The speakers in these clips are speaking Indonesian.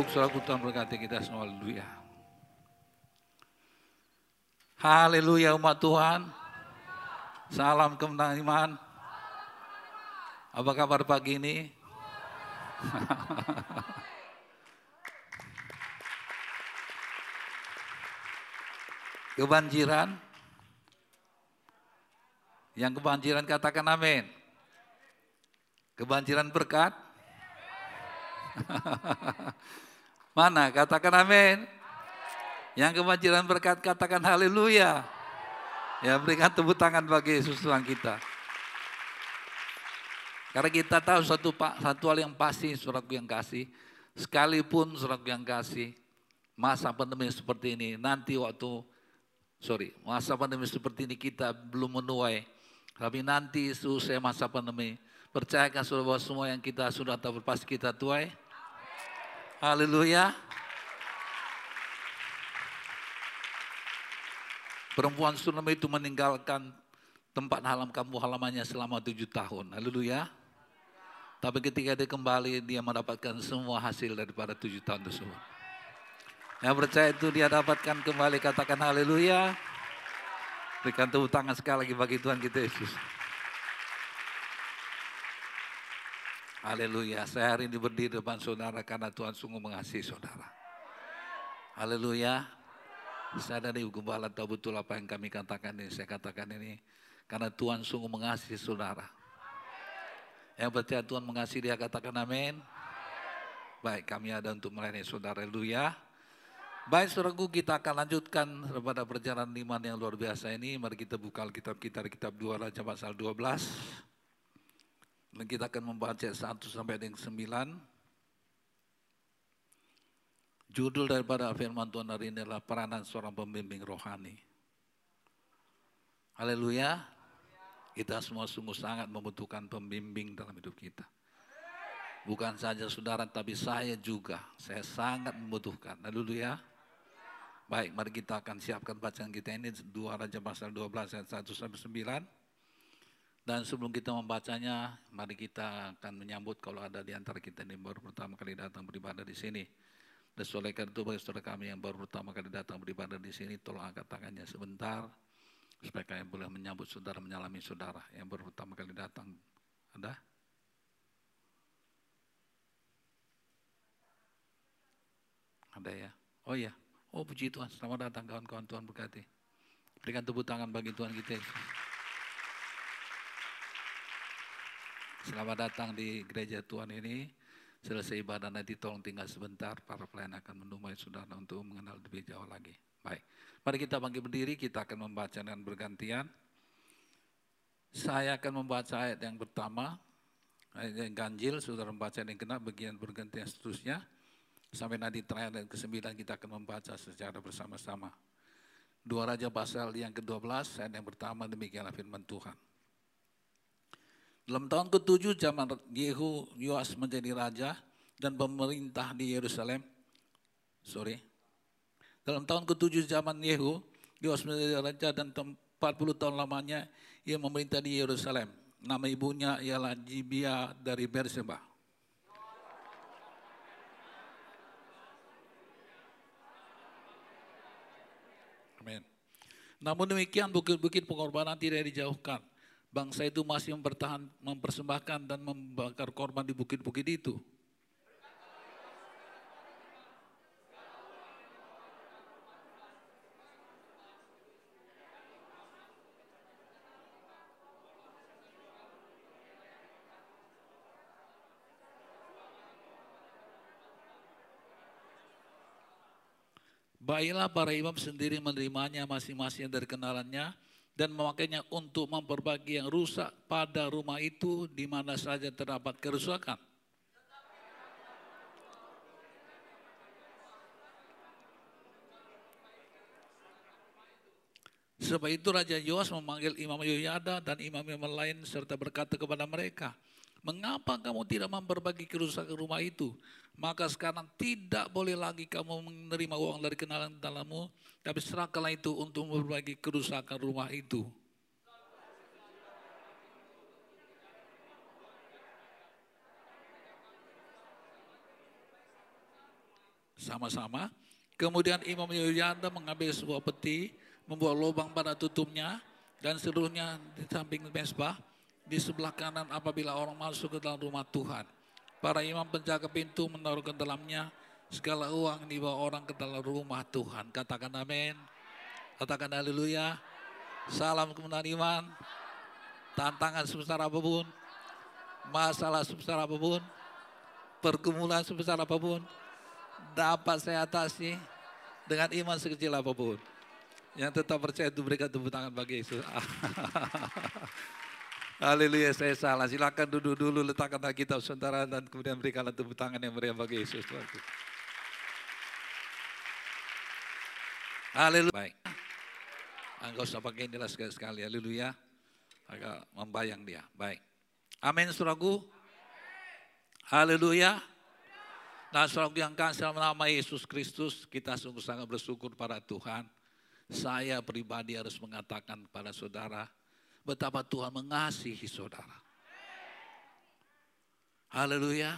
duduk, saudara Tuhan berkati kita semua, haleluya. Haleluya umat Tuhan. Salam kemenangan iman. Apa kabar pagi ini? Kebanjiran? Yang kebanjiran katakan amin. Kebanjiran berkat? Mana? Katakan amin. Yang kebanjiran berkat katakan haleluya. Ya berikan tepuk tangan bagi Yesus Tuhan kita. Karena kita tahu satu satu hal yang pasti, suratku yang kasih, sekalipun suratku yang kasih, masa pandemi seperti ini, nanti waktu, sorry, masa pandemi seperti ini kita belum menuai, tapi nanti selesai masa pandemi, percayakan saudara bahwa semua yang kita sudah tahu pasti kita tuai. Haleluya. Perempuan Sulam itu meninggalkan tempat halam kampung halamannya selama tujuh tahun. Haleluya. Tapi ketika dia kembali, dia mendapatkan semua hasil daripada tujuh tahun tersebut. Yang percaya itu dia dapatkan kembali, katakan haleluya. Berikan tepuk tangan sekali lagi bagi Tuhan kita Yesus. Haleluya. Saya hari ini berdiri depan saudara karena Tuhan sungguh mengasihi saudara. Haleluya. Saya dari Gembala tahu betul apa yang kami katakan ini. Saya katakan ini karena Tuhan sungguh mengasihi saudara. Yang percaya Tuhan mengasihi dia katakan amin. Baik kami ada untuk melayani saudara. Haleluya. Baik saudaraku kita akan lanjutkan kepada perjalanan iman yang luar biasa ini. Mari kita buka Alkitab kita di kitab 2 Raja pasal 12. Dan kita akan membaca 1 sampai dengan 9. Judul daripada firman Tuhan hari ini adalah peranan seorang pembimbing rohani. Haleluya. Kita semua sungguh sangat membutuhkan pembimbing dalam hidup kita. Bukan saja saudara, tapi saya juga. Saya sangat membutuhkan. Haleluya. Baik, mari kita akan siapkan bacaan kita ini. Dua Raja pasal 12 ayat 1 sampai 9. Dan sebelum kita membacanya, mari kita akan menyambut kalau ada di antara kita yang baru pertama kali datang beribadah di sini. Dan oleh karena itu bagi saudara kami yang baru pertama kali datang beribadah di sini, tolong angkat tangannya sebentar supaya kalian boleh menyambut saudara, menyalami saudara yang baru pertama kali datang. Ada? Ada ya? Oh iya. Oh puji Tuhan, selamat datang kawan-kawan Tuhan berkati. Berikan tepuk tangan bagi Tuhan kita. Selamat datang di gereja Tuhan ini. Selesai ibadah nanti tolong tinggal sebentar. Para pelayan akan menumai saudara untuk mengenal lebih jauh lagi. Baik, mari kita bangkit berdiri. Kita akan membaca dengan bergantian. Saya akan membaca ayat yang pertama. Ayat yang ganjil, saudara membaca yang kena bagian bergantian seterusnya. Sampai nanti terakhir dan ke-9 kita akan membaca secara bersama-sama. Dua Raja pasal yang ke-12, ayat yang pertama demikianlah firman Tuhan. Dalam tahun ke-7 zaman Yehu Yoas menjadi raja dan pemerintah di Yerusalem. Sorry. Dalam tahun ke-7 zaman Yehu, Yoas menjadi raja dan 40 tahun lamanya ia memerintah di Yerusalem. Nama ibunya ialah Jibia dari Berseba. Amin. Namun demikian bukit-bukit pengorbanan tidak dijauhkan bangsa itu masih mempertahan, mempersembahkan dan membakar korban di bukit-bukit itu. Baiklah para imam sendiri menerimanya masing-masing dari kenalannya dan memakainya untuk memperbagi yang rusak pada rumah itu di mana saja terdapat kerusakan. Sebab itu Raja Yoas memanggil Imam Yoyada dan imam-imam lain serta berkata kepada mereka, Mengapa kamu tidak memperbagi kerusakan rumah itu? Maka sekarang tidak boleh lagi kamu menerima uang dari kenalan dalammu, tapi serahkanlah itu untuk memperbagi kerusakan rumah itu. Sama-sama. Kemudian Imam Yoyanda mengambil sebuah peti, membuat lubang pada tutupnya, dan seluruhnya di samping mesbah, di sebelah kanan apabila orang masuk ke dalam rumah Tuhan. Para imam penjaga pintu menaruh ke dalamnya segala uang dibawa orang ke dalam rumah Tuhan. Katakan amin. Katakan haleluya. Salam kemenangan iman. Tantangan sebesar apa pun. Masalah sebesar apa pun. Pergumulan sebesar apa pun. Dapat saya atasi dengan iman sekecil apa pun. Yang tetap percaya itu berikan tepuk tangan bagi Yesus. Haleluya, saya salah. Silakan duduk dulu, letakkan kita saudara dan kemudian berikanlah tepuk tangan yang meriah bagi Yesus. Haleluya. Baik. Enggak usah pakai inilah sekali-sekali. Haleluya. Agak membayang dia. Baik. Amin, suraku. Haleluya. Nah, suraku yang kasih dalam nama Yesus Kristus, kita sungguh sangat bersyukur pada Tuhan. Saya pribadi harus mengatakan kepada saudara, betapa Tuhan mengasihi saudara. Haleluya.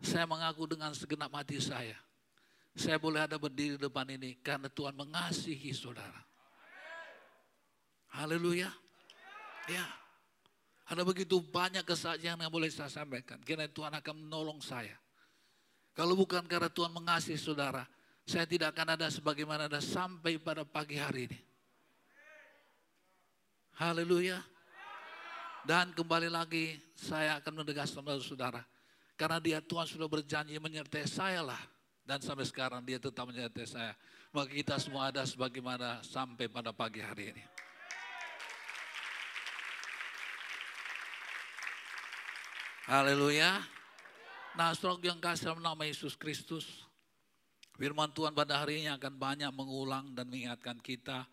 Saya mengaku dengan segenap hati saya. Saya boleh ada berdiri di depan ini karena Tuhan mengasihi saudara. Haleluya. Ya. Ada begitu banyak kesaksian yang boleh saya sampaikan. Karena Tuhan akan menolong saya. Kalau bukan karena Tuhan mengasihi saudara, saya tidak akan ada sebagaimana ada sampai pada pagi hari ini. Haleluya. Dan kembali lagi saya akan menegaskan kepada saudara. Karena dia Tuhan sudah berjanji menyertai saya lah. Dan sampai sekarang dia tetap menyertai saya. Maka kita semua ada sebagaimana sampai pada pagi hari ini. Haleluya. Nah, saudara yang kasih dalam nama Yesus Kristus, firman Tuhan pada hari ini akan banyak mengulang dan mengingatkan kita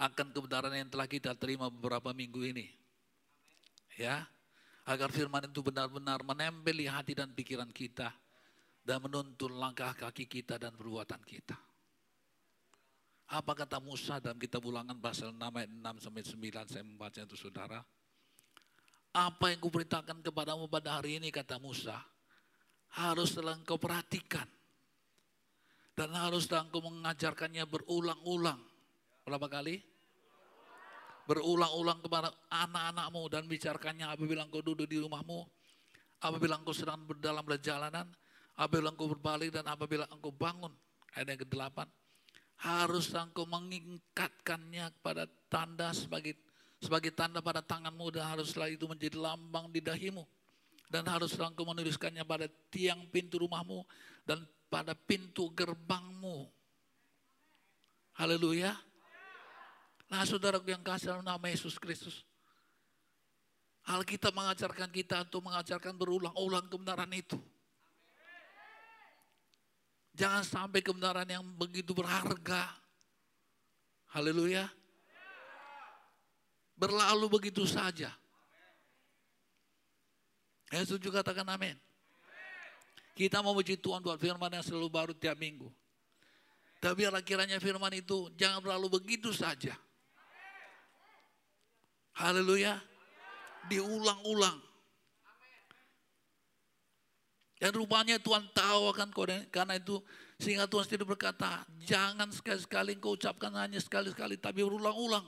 akan kebenaran yang telah kita terima beberapa minggu ini. Ya, agar firman itu benar-benar menempel di hati dan pikiran kita dan menuntun langkah kaki kita dan perbuatan kita. Apa kata Musa dalam kitab ulangan pasal 6 ayat 6 sampai 9 saya membaca itu saudara. Apa yang kuperintahkan kepadamu pada hari ini kata Musa haruslah engkau perhatikan. Dan haruslah engkau mengajarkannya berulang-ulang. Berapa kali? Berulang-ulang kepada anak-anakmu dan bicarakannya apabila engkau duduk di rumahmu, apabila engkau sedang berdalam perjalanan, apabila engkau berbalik dan apabila engkau bangun. Ayat yang ke-8. Harus engkau mengingkatkannya kepada tanda sebagai sebagai tanda pada tanganmu dan haruslah itu menjadi lambang di dahimu dan harus engkau menuliskannya pada tiang pintu rumahmu dan pada pintu gerbangmu. Haleluya. Nah saudaraku yang kasih dalam nama Yesus Kristus. Alkitab mengajarkan kita untuk mengajarkan berulang-ulang kebenaran itu. Jangan sampai kebenaran yang begitu berharga. Haleluya. Berlalu begitu saja. Yang setuju katakan amin. Kita mau puji Tuhan buat firman yang selalu baru tiap minggu. Tapi biarlah kiranya firman itu jangan berlalu begitu saja. Haleluya. Diulang-ulang. Dan rupanya Tuhan tahu akan kode, karena itu sehingga Tuhan sendiri berkata, jangan sekali-sekali engkau ucapkan hanya sekali-sekali, tapi berulang-ulang.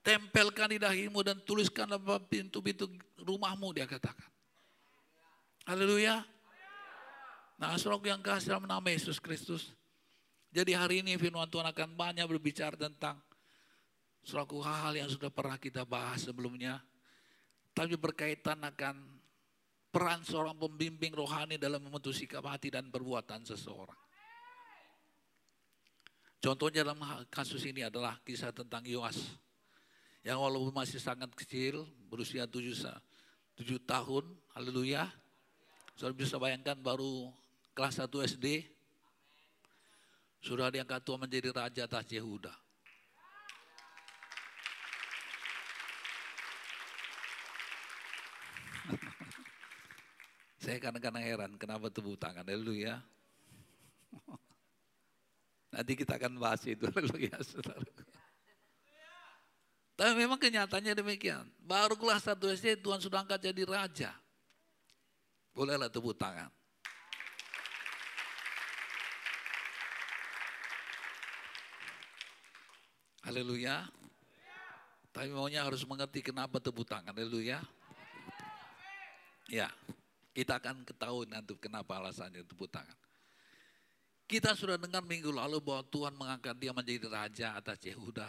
Tempelkan di dahimu dan tuliskan tuliskanlah pintu-pintu rumahmu dia katakan. Haleluya. Nah, saudara yang kasih dalam nama Yesus Kristus. Jadi hari ini firman Tuhan akan banyak berbicara tentang suatu hal-hal yang sudah pernah kita bahas sebelumnya. Tapi berkaitan akan peran seorang pembimbing rohani dalam membentuk sikap hati dan perbuatan seseorang. Contohnya dalam kasus ini adalah kisah tentang Yoas yang walaupun masih sangat kecil, berusia tujuh, tujuh tahun, haleluya. Saudara bisa bayangkan baru kelas 1 SD, sudah diangkat Tuhan menjadi raja atas. Saya kadang-kadang heran kenapa tepuk tangan. ya. Nanti kita akan bahas itu. Haleluya saudara. Tapi memang kenyataannya demikian. Barulah satu SD Tuhan sudah angkat jadi raja. Bolehlah tepuk tangan. Haleluya. Tapi maunya harus mengerti kenapa tepuk tangan. Haleluya. Ya kita akan ketahui nanti kenapa alasannya tepuk tangan. Kita sudah dengar minggu lalu bahwa Tuhan mengangkat dia menjadi raja atas Yehuda.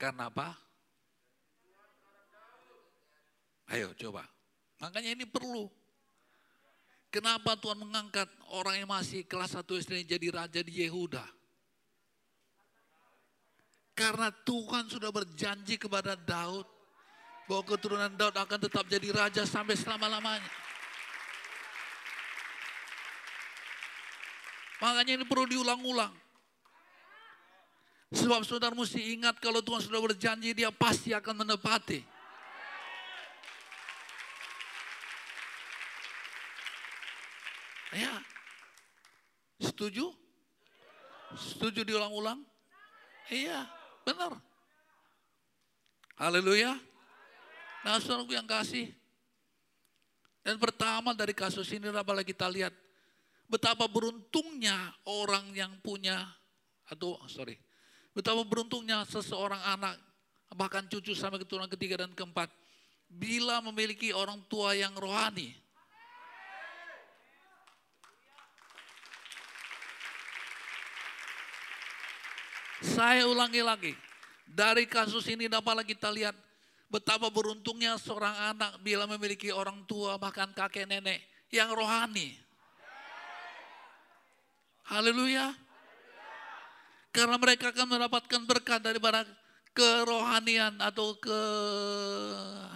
Karena apa? Ayo coba. Makanya ini perlu. Kenapa Tuhan mengangkat orang yang masih kelas 1 SD jadi raja di Yehuda? Karena Tuhan sudah berjanji kepada Daud bahwa keturunan Daud akan tetap jadi raja sampai selama-lamanya. Makanya ini perlu diulang-ulang. Sebab saudara mesti ingat kalau Tuhan sudah berjanji dia pasti akan menepati. Ya. Setuju? Setuju diulang-ulang? Iya. Benar. Haleluya. Nah saudara yang kasih. Dan pertama dari kasus ini apalagi kita lihat. Betapa beruntungnya orang yang punya, atau sorry, betapa beruntungnya seseorang anak, bahkan cucu sampai keturunan ketiga dan keempat, bila memiliki orang tua yang rohani. Saya ulangi lagi. Dari kasus ini dapat kita lihat betapa beruntungnya seorang anak bila memiliki orang tua bahkan kakek nenek yang rohani. Haleluya. Karena mereka akan mendapatkan berkat daripada kerohanian atau ke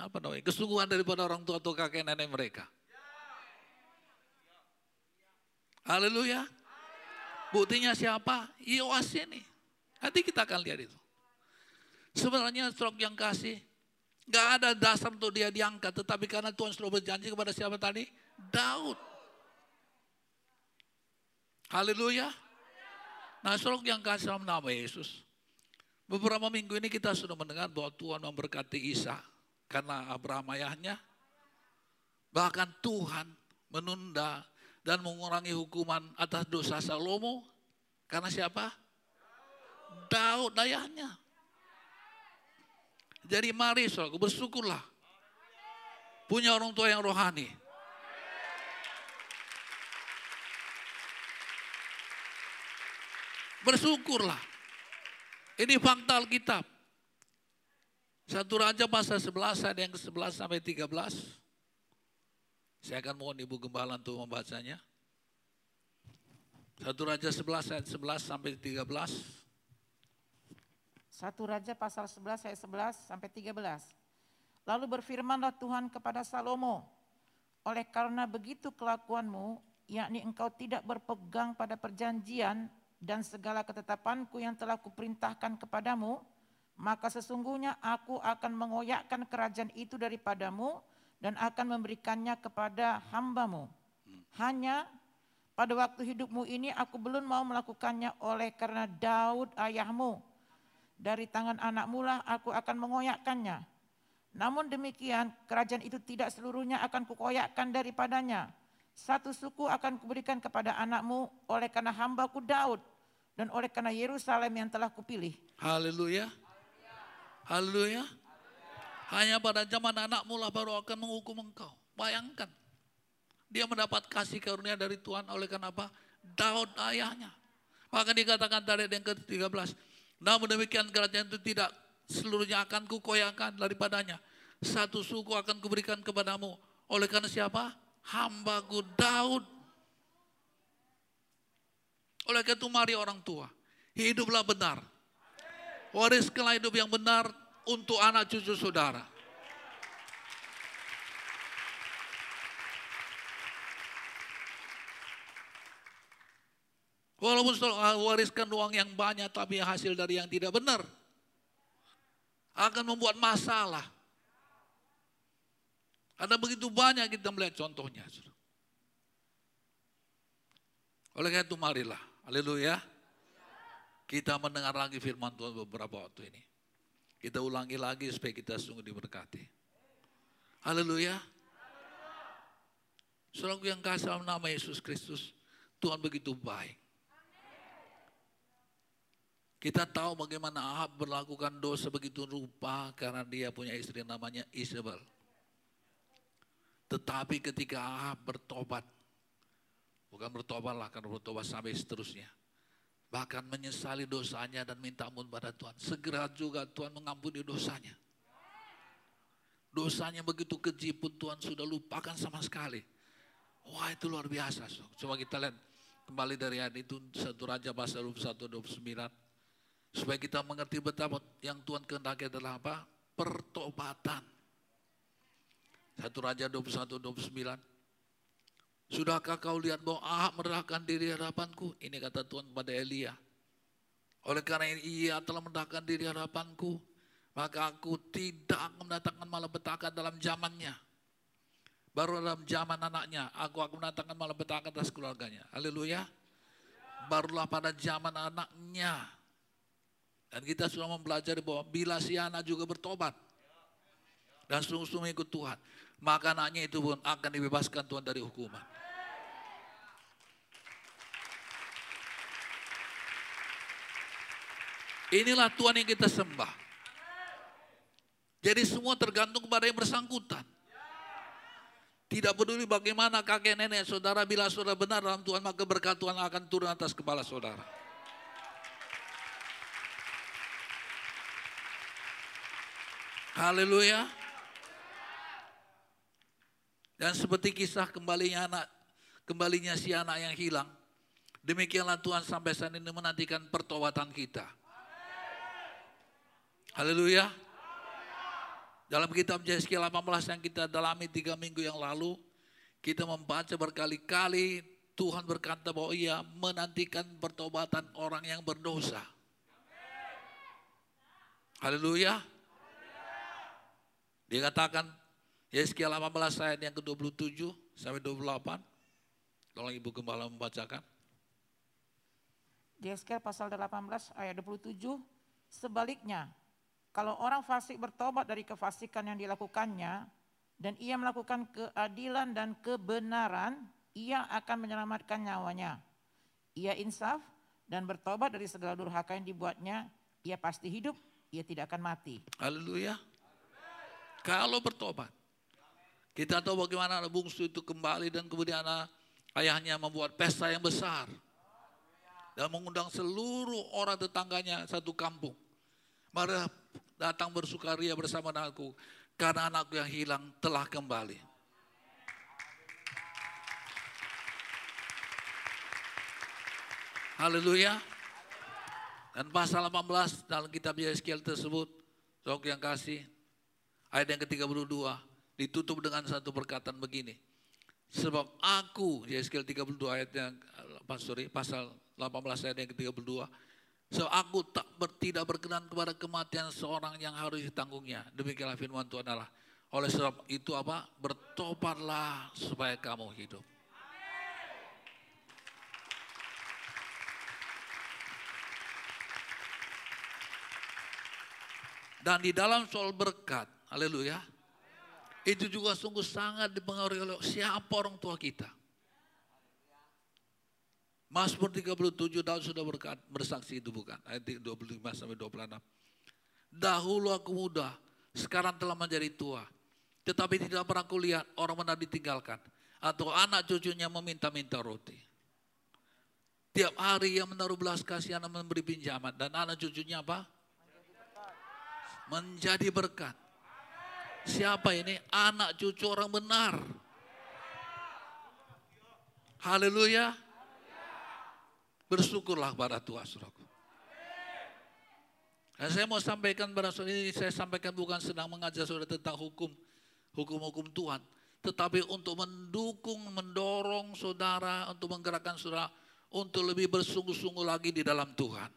apa namanya kesungguhan daripada orang tua atau kakek nenek mereka. Haleluya. Buktinya siapa? Yoas ini. Nanti kita akan lihat itu. Sebenarnya stroke yang kasih, gak ada dasar untuk dia diangkat. Tetapi karena Tuhan sudah berjanji kepada siapa tadi? Daud. Haleluya. Nah yang kasih dalam nama Yesus. Beberapa minggu ini kita sudah mendengar bahwa Tuhan memberkati Isa. Karena Abraham ayahnya. Bahkan Tuhan menunda dan mengurangi hukuman atas dosa Salomo. Karena siapa? Daud ayahnya. Jadi mari saudara, bersyukurlah. Punya orang tua yang rohani. Bersyukurlah. Ini fakta Alkitab. Satu Raja pasal 11 ada yang ke-11 sampai 13. Saya akan mohon Ibu Gembala untuk membacanya. Satu Raja 11 ayat 11 sampai 13. Satu Raja pasal 11 ayat 11 sampai 13. Lalu berfirmanlah Tuhan kepada Salomo, oleh karena begitu kelakuanmu, yakni engkau tidak berpegang pada perjanjian dan segala ketetapanku yang telah kuperintahkan kepadamu, maka sesungguhnya aku akan mengoyakkan kerajaan itu daripadamu dan akan memberikannya kepada hambamu. Hanya pada waktu hidupmu ini aku belum mau melakukannya oleh karena Daud ayahmu dari tangan anak mula aku akan mengoyakkannya. Namun demikian kerajaan itu tidak seluruhnya akan kukoyakkan daripadanya. Satu suku akan kuberikan kepada anakmu oleh karena hambaku Daud dan oleh karena Yerusalem yang telah kupilih. Haleluya. Haleluya. Hanya pada zaman anakmu lah baru akan menghukum engkau. Bayangkan. Dia mendapat kasih karunia dari Tuhan oleh karena apa? Daud ayahnya. Maka dikatakan tadi yang ke-13. Namun demikian kerajaan itu tidak seluruhnya akan kukoyakan daripadanya. Satu suku akan kuberikan kepadamu. Oleh karena siapa? Hambaku Daud. Oleh karena itu mari orang tua. Hiduplah benar. Wariskanlah hidup yang benar untuk anak cucu saudara. Walaupun wariskan uang yang banyak tapi hasil dari yang tidak benar. Akan membuat masalah. Ada begitu banyak kita melihat contohnya. Oleh karena itu marilah. Haleluya. Kita mendengar lagi firman Tuhan beberapa waktu ini. Kita ulangi lagi supaya kita sungguh diberkati. Haleluya. Saudaraku yang kasih nama Yesus Kristus, Tuhan begitu baik. Kita tahu bagaimana Ahab berlakukan dosa begitu rupa karena dia punya istri namanya Isabel. Tetapi ketika Ahab bertobat, bukan bertobat lah karena bertobat sampai seterusnya. Bahkan menyesali dosanya dan minta ampun pada Tuhan. Segera juga Tuhan mengampuni dosanya. Dosanya begitu keji pun Tuhan sudah lupakan sama sekali. Wah itu luar biasa. Coba kita lihat kembali dari ayat itu satu Raja pasal 21 29 Supaya kita mengerti betapa yang Tuhan kehendaki adalah apa? Pertobatan. Satu Raja 21, 29. Sudahkah kau lihat bahwa Ahab merendahkan diri hadapanku? Ini kata Tuhan kepada Elia. Oleh karena ia telah merendahkan diri hadapanku, maka aku tidak akan mendatangkan malapetaka dalam zamannya. Baru dalam zaman anaknya, aku akan mendatangkan malapetaka atas keluarganya. Haleluya. Barulah pada zaman anaknya, dan kita sudah mempelajari bahwa bila si anak juga bertobat dan sungguh-sungguh ikut Tuhan, maka anaknya itu pun akan dibebaskan Tuhan dari hukuman. Inilah Tuhan yang kita sembah. Jadi semua tergantung kepada yang bersangkutan. Tidak peduli bagaimana kakek nenek saudara, bila saudara benar dalam Tuhan, maka berkat Tuhan akan turun atas kepala saudara. Haleluya. Dan seperti kisah kembalinya anak, kembalinya si anak yang hilang. Demikianlah Tuhan sampai saat ini menantikan pertobatan kita. Haleluya. Dalam kitab Yeskiel 18 yang kita dalami tiga minggu yang lalu, kita membaca berkali-kali Tuhan berkata bahwa ia menantikan pertobatan orang yang berdosa. Haleluya. Dia katakan Yeskiel 18 ayat yang ke-27 sampai 28. Tolong Ibu Gembala membacakan. Yeskiel pasal 18 ayat 27. Sebaliknya, kalau orang fasik bertobat dari kefasikan yang dilakukannya dan ia melakukan keadilan dan kebenaran, ia akan menyelamatkan nyawanya. Ia insaf dan bertobat dari segala durhaka yang dibuatnya, ia pasti hidup, ia tidak akan mati. Haleluya. Kalau bertobat. Kita tahu bagaimana anak bungsu itu kembali dan kemudian anak ayahnya membuat pesta yang besar. Dan mengundang seluruh orang tetangganya satu kampung. Mari datang bersukaria bersama anakku. Karena anakku yang hilang telah kembali. Haleluya. Dan pasal 18 dalam kitab Yeskiel tersebut, sok yang kasih, ayat yang ke-32 ditutup dengan satu perkataan begini. Sebab aku, Yeskiel 32 ayat yang, sorry, pasal 18 ayat yang ke-32. Sebab aku tak ber, tidak berkenan kepada kematian seorang yang harus ditanggungnya. Demikianlah firman Tuhan Allah. Oleh sebab itu apa? Bertobatlah supaya kamu hidup. Dan di dalam soal berkat, haleluya, itu juga sungguh sangat dipengaruhi oleh siapa orang tua kita. Mazmur 37 Daud sudah berkat, bersaksi itu bukan. Ayat 25 sampai 26. Dahulu aku muda, sekarang telah menjadi tua. Tetapi tidak pernah kulihat orang benar ditinggalkan. Atau anak cucunya meminta-minta roti. Tiap hari yang menaruh belas kasihan memberi pinjaman. Dan anak cucunya apa? Menjadi berkat. Siapa ini? Anak cucu orang benar. Haleluya. Bersyukurlah pada Tuhan. Dan saya mau sampaikan pada saudara ini, saya sampaikan bukan sedang mengajar saudara tentang hukum, hukum-hukum Tuhan. Tetapi untuk mendukung, mendorong saudara, untuk menggerakkan saudara, untuk lebih bersungguh-sungguh lagi di dalam Tuhan.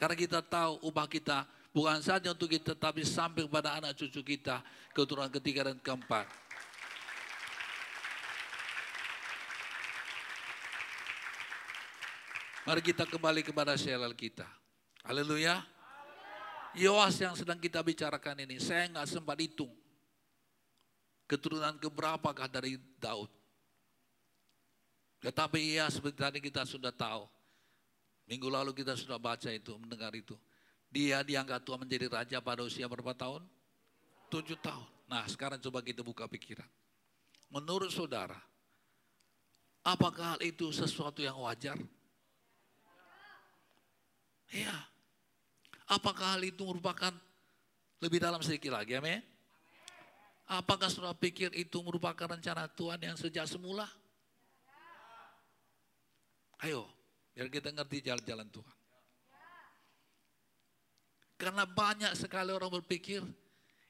Karena kita tahu upah kita bukan saja untuk kita, tapi sampai kepada anak cucu kita, keturunan ketiga dan keempat. Mari kita kembali kepada serial kita. Haleluya. Yoas yang sedang kita bicarakan ini, saya nggak sempat hitung. Keturunan keberapakah dari Daud. Tetapi ia seperti tadi kita sudah tahu. Minggu lalu kita sudah baca itu, mendengar itu. Dia diangkat Tuhan menjadi raja pada usia berapa tahun? Tujuh tahun. Nah sekarang coba kita buka pikiran. Menurut saudara, apakah hal itu sesuatu yang wajar? Iya. Apakah hal itu merupakan lebih dalam sedikit lagi, amin? Apakah saudara pikir itu merupakan rencana Tuhan yang sejak semula? Ayo, biar kita ngerti jalan-jalan Tuhan. Karena banyak sekali orang berpikir,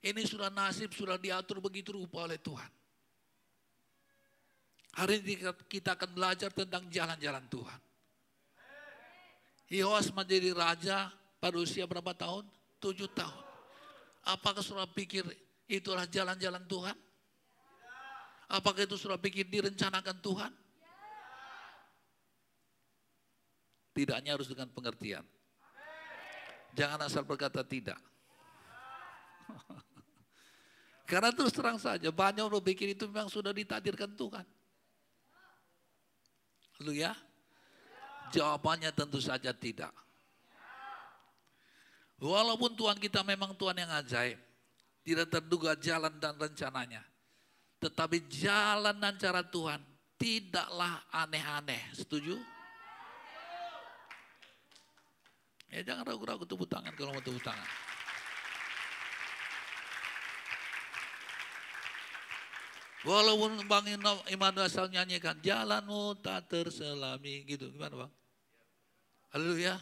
ini sudah nasib, sudah diatur begitu rupa oleh Tuhan. Hari ini kita akan belajar tentang jalan-jalan Tuhan. Yoas menjadi raja pada usia berapa tahun? Tujuh tahun. Apakah sudah pikir itulah jalan-jalan Tuhan? Apakah itu sudah pikir direncanakan Tuhan? Tidaknya harus dengan pengertian. Jangan asal berkata tidak. Karena terus terang saja banyak orang pikir itu memang sudah ditakdirkan Tuhan. Lu ya? Jawabannya tentu saja tidak. Walaupun Tuhan kita memang Tuhan yang ajaib. Tidak terduga jalan dan rencananya. Tetapi jalan dan cara Tuhan tidaklah aneh-aneh. Setuju? Ya jangan ragu-ragu tepuk tangan kalau mau tepuk tangan. Walaupun Bang Iman asal nyanyikan, jalanmu tak terselami gitu. Gimana Bang? Haleluya.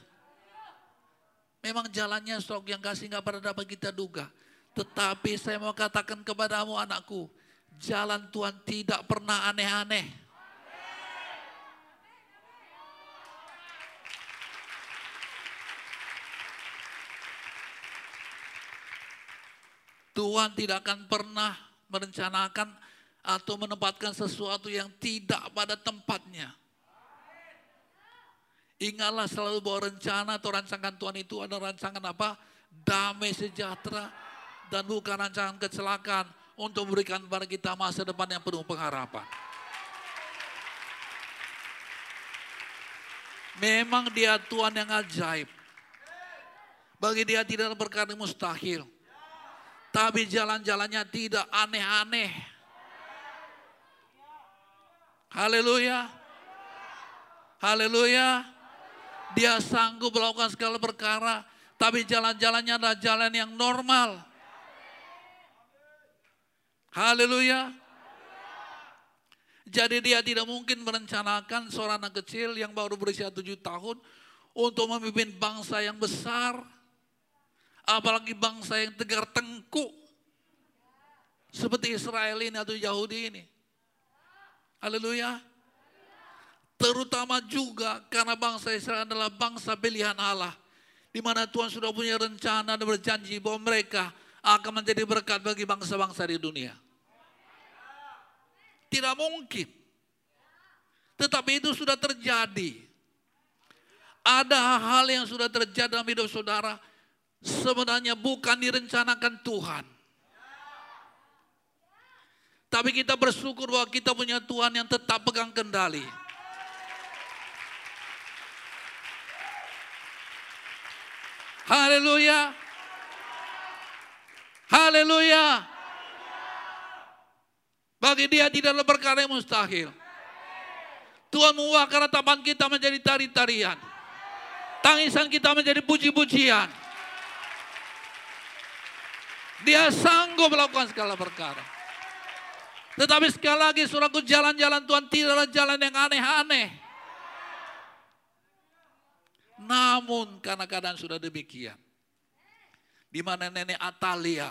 Memang jalannya stok yang kasih nggak pernah dapat kita duga. Tetapi saya mau katakan kepadamu anakku, jalan Tuhan tidak pernah aneh-aneh. Tuhan tidak akan pernah merencanakan atau menempatkan sesuatu yang tidak pada tempatnya. Ingatlah selalu bahwa rencana atau rancangan Tuhan itu adalah rancangan apa? Damai sejahtera dan bukan rancangan kecelakaan untuk memberikan kepada kita masa depan yang penuh pengharapan. Memang dia Tuhan yang ajaib. Bagi dia tidak ada mustahil. Tapi jalan-jalannya tidak aneh-aneh. Haleluya. Haleluya. Dia sanggup melakukan segala perkara. Tapi jalan-jalannya adalah jalan yang normal. Haleluya. Jadi dia tidak mungkin merencanakan seorang anak kecil yang baru berusia tujuh tahun untuk memimpin bangsa yang besar Apalagi bangsa yang tegar tengkuk. Seperti Israel ini atau Yahudi ini. Haleluya. Terutama juga karena bangsa Israel adalah bangsa pilihan Allah. Di mana Tuhan sudah punya rencana dan berjanji bahwa mereka akan menjadi berkat bagi bangsa-bangsa di dunia. Tidak mungkin. Tetapi itu sudah terjadi. Ada hal-hal yang sudah terjadi dalam hidup saudara sebenarnya bukan direncanakan Tuhan. Tapi kita bersyukur bahwa kita punya Tuhan yang tetap pegang kendali. Haleluya. Haleluya. Bagi dia tidak ada perkara yang mustahil. Tuhan mengubah ratapan kita menjadi tari-tarian. Tangisan kita menjadi puji-pujian. Dia sanggup melakukan segala perkara. Tetapi sekali lagi suraku jalan-jalan Tuhan tidaklah jalan yang aneh-aneh. Namun karena keadaan sudah demikian. Di mana nenek Atalia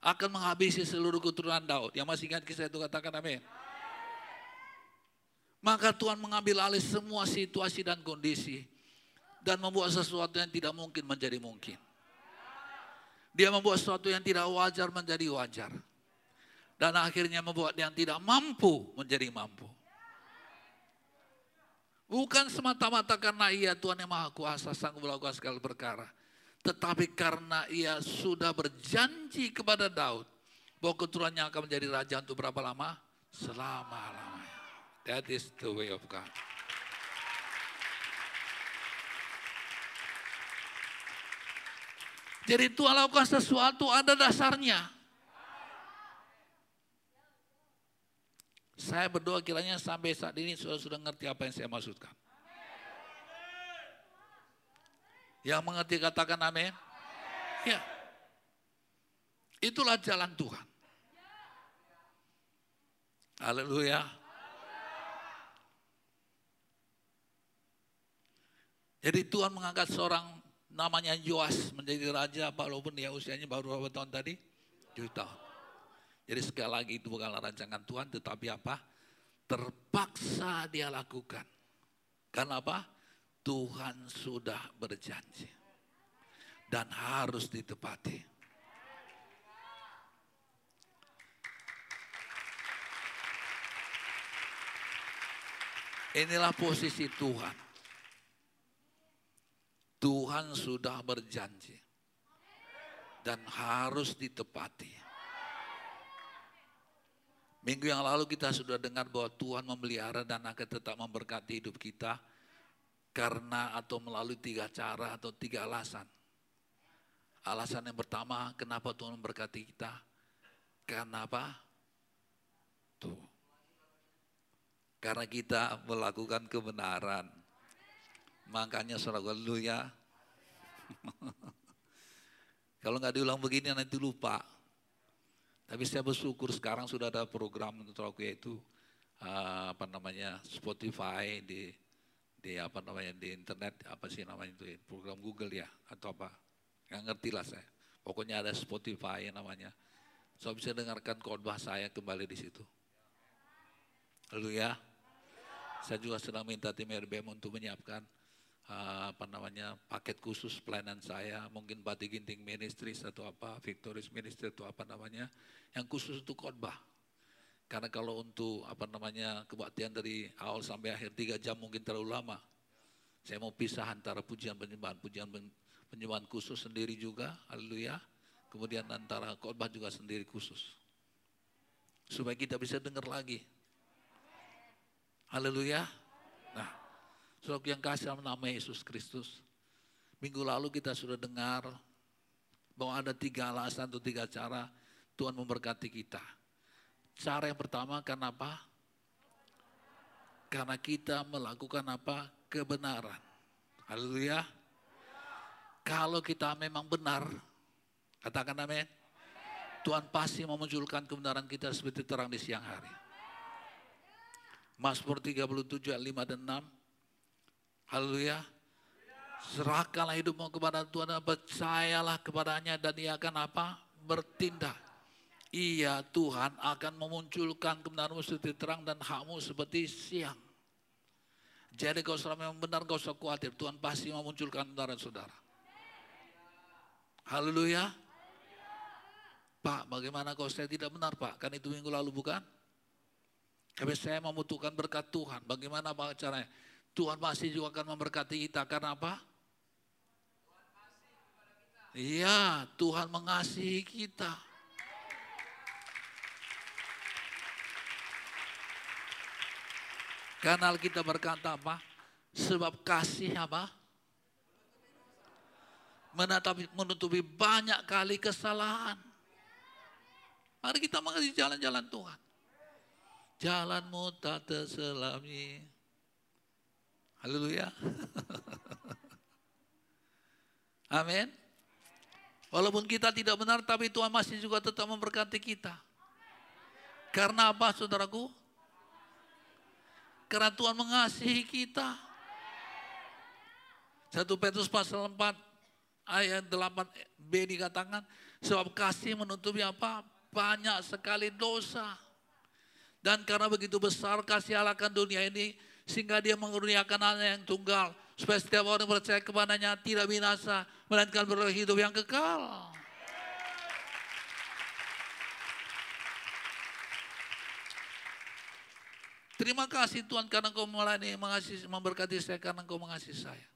akan menghabisi seluruh keturunan Daud. Yang masih ingat kisah itu katakan amin. Maka Tuhan mengambil alih semua situasi dan kondisi. Dan membuat sesuatu yang tidak mungkin menjadi mungkin. Dia membuat sesuatu yang tidak wajar menjadi wajar. Dan akhirnya membuat yang tidak mampu menjadi mampu. Bukan semata-mata karena ia Tuhan yang Maha Kuasa sanggup melakukan segala perkara. Tetapi karena ia sudah berjanji kepada Daud bahwa keturunannya akan menjadi raja untuk berapa lama? Selama-lamanya. That is the way of God. Jadi Tuhan lakukan sesuatu ada dasarnya. Saya berdoa kiranya sampai saat ini sudah sudah ngerti apa yang saya maksudkan. Yang mengerti katakan amin. Ya. Itulah jalan Tuhan. Haleluya. Jadi Tuhan mengangkat seorang namanya Yoas menjadi raja walaupun dia usianya baru berapa tahun tadi? 7 tahun. Jadi sekali lagi itu bukanlah rancangan Tuhan tetapi apa? Terpaksa dia lakukan. Karena apa? Tuhan sudah berjanji. Dan harus ditepati. Inilah posisi Tuhan. Tuhan sudah berjanji dan harus ditepati. Minggu yang lalu kita sudah dengar bahwa Tuhan memelihara dan akan tetap memberkati hidup kita karena atau melalui tiga cara atau tiga alasan. Alasan yang pertama, kenapa Tuhan memberkati kita? Karena apa? Tuh. Karena kita melakukan kebenaran. Makanya saudara ya. Kalau nggak diulang begini nanti lupa. Tapi saya bersyukur sekarang sudah ada program untuk aku yaitu uh, apa namanya Spotify di di apa namanya di internet apa sih namanya itu program Google ya atau apa. Nggak ngerti lah saya. Pokoknya ada Spotify namanya. So bisa dengarkan khotbah saya kembali di situ. Lalu ya. Saya juga sedang minta tim RBM untuk menyiapkan Eh, apa namanya paket khusus pelayanan saya, mungkin Bati Ginting Ministries atau apa, Victoris Ministry atau apa namanya, yang khusus untuk khotbah. Karena kalau untuk apa namanya kebaktian dari awal sampai akhir tiga jam mungkin terlalu lama. Saya mau pisah antara pujian penyembahan, pujian penyembahan khusus sendiri juga, haleluya. Kemudian antara khotbah juga sendiri khusus. Supaya kita bisa dengar lagi. Haleluya. Saudara yang kasih dalam nama Yesus Kristus. Minggu lalu kita sudah dengar bahwa ada tiga alasan atau tiga cara Tuhan memberkati kita. Cara yang pertama karena apa? Karena kita melakukan apa? Kebenaran. Haleluya. Kalau kita memang benar, katakan amin. Tuhan pasti memunculkan kebenaran kita seperti terang di siang hari. Mazmur 37 ayat 5 dan 6. Haleluya. Serahkanlah hidupmu kepada Tuhan dan percayalah kepadanya dan ia akan apa? Bertindak. Iya Tuhan akan memunculkan kebenaranmu seperti terang dan hakmu seperti siang. Jadi kau selama memang benar kau usah khawatir. Tuhan pasti memunculkan kebenaran saudara. Haleluya. Pak, bagaimana kalau saya tidak benar Pak? Kan itu minggu lalu bukan? Tapi saya membutuhkan berkat Tuhan. Bagaimana Pak caranya? Tuhan pasti juga akan memberkati kita. Karena apa? Iya, Tuhan mengasihi kita. Karena kita berkata apa? Sebab kasih apa? Menatapi, menutupi banyak kali kesalahan. Mari kita mengerti jalan-jalan Tuhan. Jalanmu tak terselami. Haleluya. Amin. Walaupun kita tidak benar, tapi Tuhan masih juga tetap memberkati kita. Karena apa, saudaraku? Karena Tuhan mengasihi kita. Satu Petrus pasal 4 ayat 8b dikatakan, sebab kasih menutupi apa? Banyak sekali dosa. Dan karena begitu besar kasih Allah akan dunia ini, sehingga dia mengurniakan anak yang tunggal supaya setiap orang percaya kepadanya tidak binasa melainkan beroleh hidup yang kekal. Terima kasih Tuhan karena kau melayani mengasihi, memberkati saya karena kau mengasihi saya.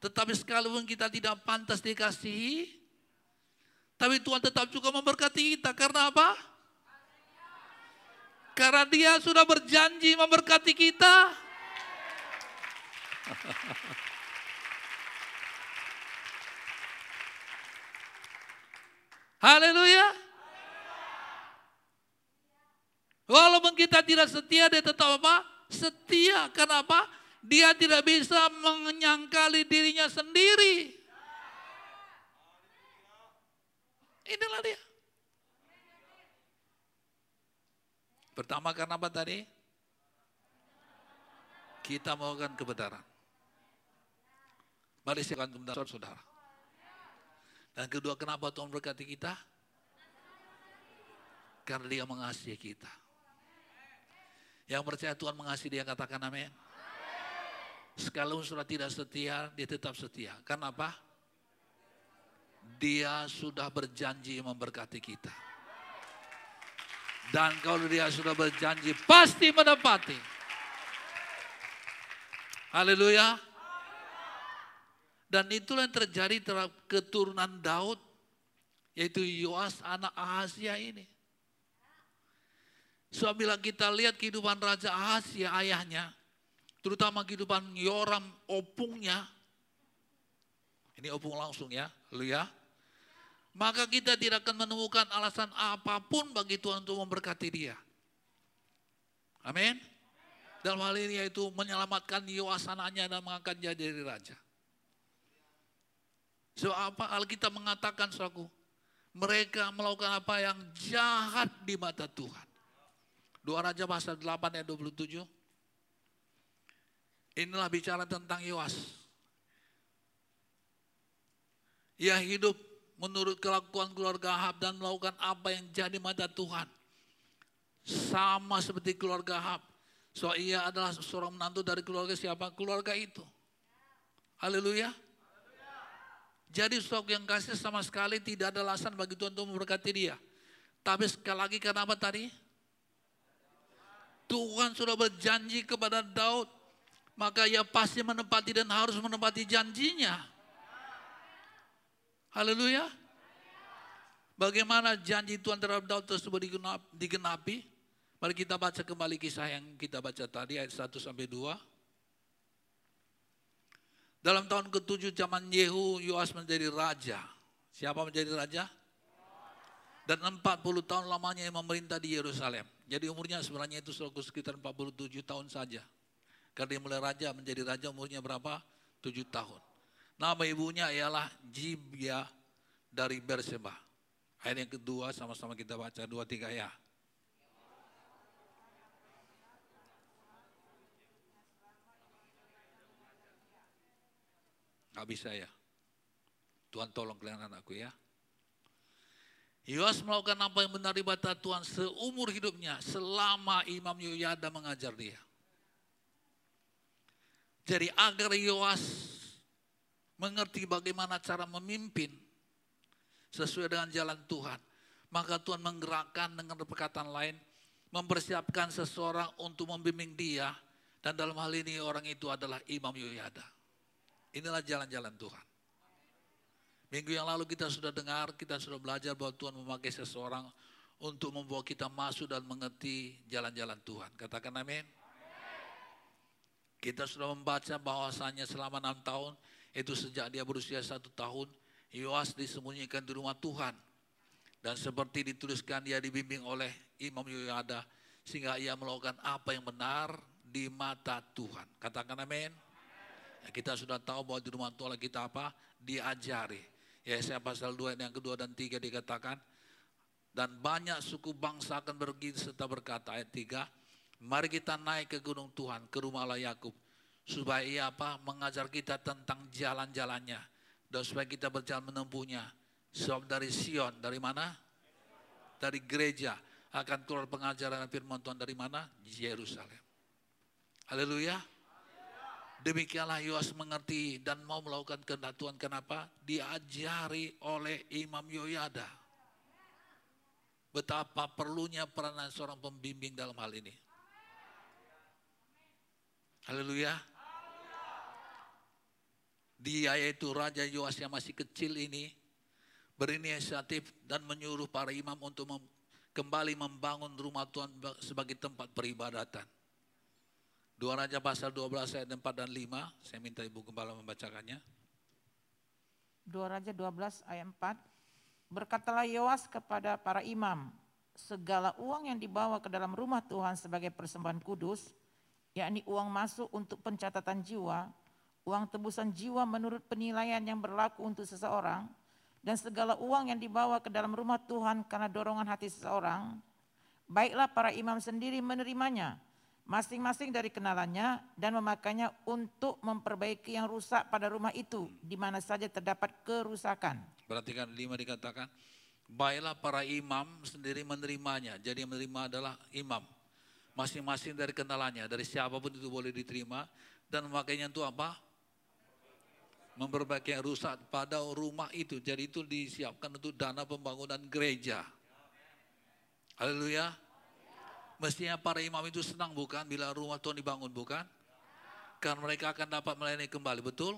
Tetapi sekalipun kita tidak pantas dikasihi, tapi Tuhan tetap juga memberkati kita. Karena apa? Karena dia sudah berjanji memberkati kita. Haleluya. Walaupun kita tidak setia, dia tetap apa? Setia. Kenapa? Dia tidak bisa menyangkali dirinya sendiri. Inilah dia. Pertama karena apa tadi? Kita melakukan kebenaran. Mari siapkan kebenaran saudara. Dan kedua kenapa Tuhan berkati kita? Karena dia mengasihi kita. Yang percaya Tuhan mengasihi dia katakan amin. Sekalipun sudah tidak setia, dia tetap setia. Karena apa? Dia sudah berjanji memberkati kita. Dan kalau dia sudah berjanji, pasti menepati. Haleluya. Dan itulah yang terjadi terhadap keturunan Daud, yaitu Yoas anak Ahazia ini. So bila kita lihat kehidupan Raja Ahazia ayahnya, terutama kehidupan Yoram opungnya, ini opung langsung ya, lu ya. Maka kita tidak akan menemukan alasan apa pun bagi Tuhan untuk memberkati dia. Amin. Dalam hal ini yaitu menyelamatkan Yoas anaknya dan mengangkat dia jadi raja. So apa Alkitab mengatakan suaku? Mereka melakukan apa yang jahat di mata Tuhan. Dua Raja pasal 8 ayat 27. Inilah bicara tentang Yoas. Ia hidup menurut kelakuan keluarga Ahab dan melakukan apa yang jadi mata Tuhan. Sama seperti keluarga Ahab. So ia adalah seorang menantu dari keluarga siapa? Keluarga itu. Haleluya. Jadi stok yang kasih sama sekali tidak ada alasan bagi Tuhan untuk memberkati dia. Tapi sekali lagi kenapa tadi? Tuhan sudah berjanji kepada Daud, maka ia pasti menepati dan harus menepati janjinya. Haleluya. Bagaimana janji Tuhan terhadap Daud tersebut digenapi? Mari kita baca kembali kisah yang kita baca tadi ayat 1 sampai 2. Dalam tahun ke-7 zaman Yehu, Yoas menjadi raja. Siapa menjadi raja? Dan 40 tahun lamanya yang memerintah di Yerusalem. Jadi umurnya sebenarnya itu sekitar 47 tahun saja. Karena dia mulai raja menjadi raja umurnya berapa? 7 tahun. Nama ibunya ialah Jibya dari Berseba. Ayat yang kedua sama-sama kita baca dua tiga ya. Gak bisa ya. Tuhan tolong kalian anakku ya. Yoas melakukan apa yang benar di mata Tuhan seumur hidupnya selama Imam Yoyada mengajar dia. Jadi agar Yoas mengerti bagaimana cara memimpin sesuai dengan jalan Tuhan. Maka Tuhan menggerakkan dengan perkataan lain, mempersiapkan seseorang untuk membimbing dia. Dan dalam hal ini orang itu adalah Imam Yoyada. Inilah jalan-jalan Tuhan. Minggu yang lalu kita sudah dengar, kita sudah belajar bahwa Tuhan memakai seseorang untuk membawa kita masuk dan mengerti jalan-jalan Tuhan. Katakan amin. Kita sudah membaca bahwasanya selama enam tahun, itu sejak dia berusia satu tahun, Yoas disembunyikan di rumah Tuhan. Dan seperti dituliskan dia dibimbing oleh Imam Yoyada, sehingga ia melakukan apa yang benar di mata Tuhan. Katakan amin. Ya, kita sudah tahu bahwa di rumah Tuhan kita apa? Diajari Yesaya pasal 2 yang kedua dan tiga dikatakan, dan banyak suku bangsa akan pergi serta berkata ayat 3, mari kita naik ke gunung Tuhan, ke rumah Allah Yakub, supaya ia apa? mengajar kita tentang jalan-jalannya dan supaya kita berjalan menempuhnya. Sebab dari Sion, dari mana? Dari gereja akan keluar pengajaran firman Tuhan dari mana? Yerusalem. Haleluya. Demikianlah Yoas mengerti dan mau melakukan kehendak Tuhan. Kenapa? Diajari oleh Imam Yoyada. Betapa perlunya peranan seorang pembimbing dalam hal ini. Haleluya. Dia yaitu Raja Yoas yang masih kecil ini berinisiatif dan menyuruh para imam untuk mem kembali membangun rumah Tuhan sebagai tempat peribadatan. Dua Raja pasal 12 ayat 4 dan 5. Saya minta Ibu Gembala membacakannya. Dua Raja 12 ayat 4. Berkatalah Yoas kepada para imam, segala uang yang dibawa ke dalam rumah Tuhan sebagai persembahan kudus, yakni uang masuk untuk pencatatan jiwa, uang tebusan jiwa menurut penilaian yang berlaku untuk seseorang, dan segala uang yang dibawa ke dalam rumah Tuhan karena dorongan hati seseorang, baiklah para imam sendiri menerimanya, masing-masing dari kenalannya dan memakainya untuk memperbaiki yang rusak pada rumah itu di mana saja terdapat kerusakan. Perhatikan lima dikatakan, baiklah para imam sendiri menerimanya. Jadi yang menerima adalah imam. Masing-masing dari kenalannya, dari siapa pun itu boleh diterima. Dan memakainya itu apa? Memperbaiki yang rusak pada rumah itu. Jadi itu disiapkan untuk dana pembangunan gereja. Haleluya. Mestinya para imam itu senang bukan bila rumah Tuhan dibangun bukan? Karena mereka akan dapat melayani kembali, betul?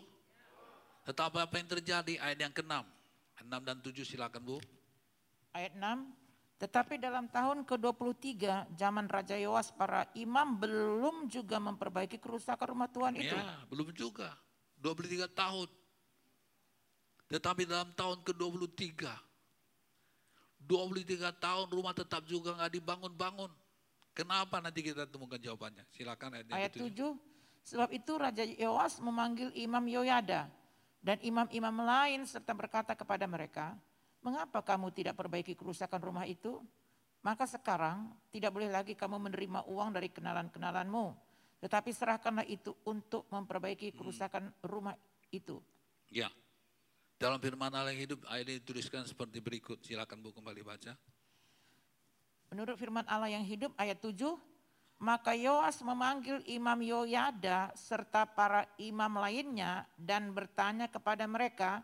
Tetapi apa yang terjadi ayat yang ke-6? 6 dan 7 silakan Bu. Ayat 6, tetapi dalam tahun ke-23 zaman Raja Yoas para imam belum juga memperbaiki kerusakan rumah Tuhan itu. Ya, belum juga. 23 tahun. Tetapi dalam tahun ke-23, 23 tahun rumah tetap juga nggak dibangun-bangun. Kenapa nanti kita temukan jawabannya? Silakan ayat, Ayat 7, sebab itu Raja Yoas memanggil Imam Yoyada dan imam-imam lain serta berkata kepada mereka, mengapa kamu tidak perbaiki kerusakan rumah itu? Maka sekarang tidak boleh lagi kamu menerima uang dari kenalan-kenalanmu, tetapi serahkanlah itu untuk memperbaiki kerusakan rumah itu. Ya, dalam firman Allah yang hidup ayat ini dituliskan seperti berikut. Silakan Bu kembali baca. Menurut firman Allah yang hidup ayat 7, maka Yoas memanggil Imam Yoyada serta para imam lainnya dan bertanya kepada mereka,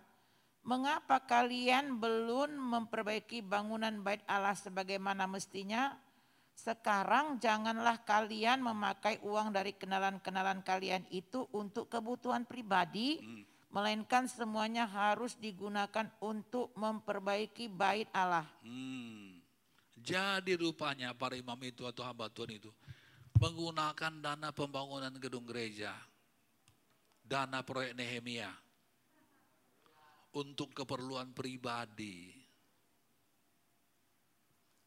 mengapa kalian belum memperbaiki bangunan bait Allah sebagaimana mestinya? Sekarang janganlah kalian memakai uang dari kenalan-kenalan kalian itu untuk kebutuhan pribadi, melainkan semuanya harus digunakan untuk memperbaiki bait Allah. Hmm. Jadi rupanya para imam itu atau hamba Tuhan itu menggunakan dana pembangunan gedung gereja, dana proyek Nehemia untuk keperluan pribadi.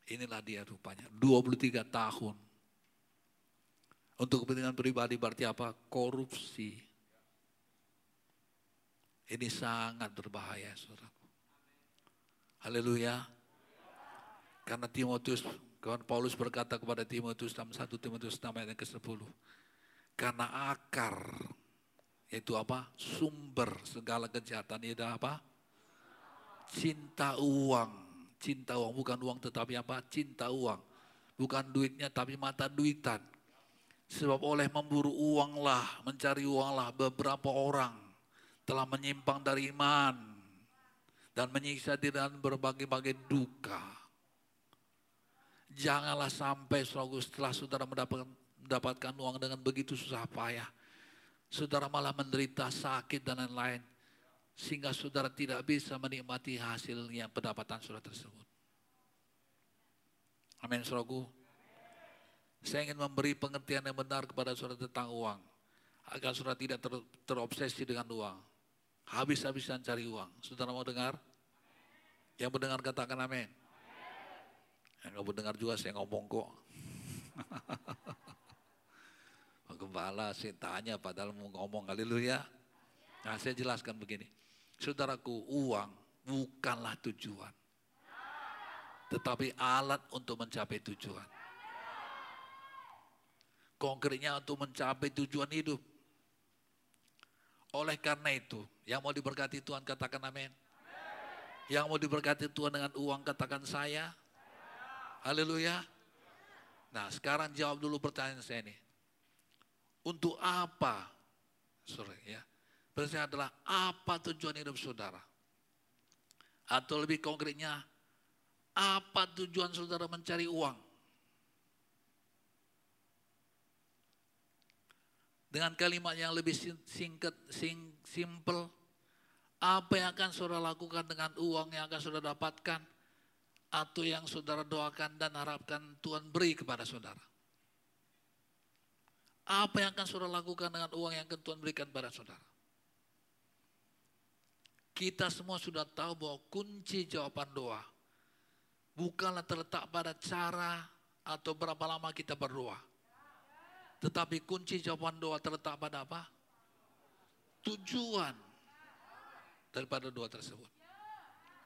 Inilah dia rupanya, 23 tahun. Untuk kepentingan pribadi berarti apa? Korupsi. Ini sangat berbahaya, saudaraku. Haleluya. Karena Timotius, kawan Paulus berkata kepada Timotius dalam 1 Timotius 6 ayat ke-10. Karena akar, yaitu apa? Sumber segala kejahatan itu apa? Cinta uang. Cinta uang, bukan uang tetapi apa? Cinta uang. Bukan duitnya tapi mata duitan. Sebab oleh memburu uanglah, mencari uanglah beberapa orang telah menyimpang dari iman dan menyiksa diri dengan berbagai-bagai duka. Janganlah sampai setelah saudara mendapatkan, mendapatkan uang dengan begitu susah payah. Saudara malah menderita sakit dan lain-lain. Sehingga saudara tidak bisa menikmati hasilnya pendapatan saudara tersebut. Amin saudaraku. Saya ingin memberi pengertian yang benar kepada saudara tentang uang. Agar saudara tidak ter, terobsesi dengan uang. Habis-habisan cari uang. Saudara mau dengar? Yang mendengar katakan amin. Yang nggak mendengar juga saya ngomong kok. Gembala saya tanya padahal mau ngomong haleluya. Nah saya jelaskan begini. Saudaraku uang bukanlah tujuan. Tetapi alat untuk mencapai tujuan. Konkretnya untuk mencapai tujuan hidup. Oleh karena itu, yang mau diberkati Tuhan katakan amin. Yang mau diberkati Tuhan dengan uang katakan saya. Haleluya. Nah sekarang jawab dulu pertanyaan saya ini. Untuk apa? Sorry ya. Pertanyaan adalah apa tujuan hidup saudara? Atau lebih konkretnya, apa tujuan saudara mencari uang? Dengan kalimat yang lebih singkat, sing, simple, apa yang akan saudara lakukan dengan uang yang akan saudara dapatkan? Atau yang saudara doakan dan harapkan Tuhan beri kepada saudara? Apa yang akan saudara lakukan dengan uang yang akan Tuhan berikan kepada saudara? Kita semua sudah tahu bahwa kunci jawaban doa bukanlah terletak pada cara atau berapa lama kita berdoa. Tetapi kunci jawaban doa terletak pada apa? Tujuan daripada doa tersebut.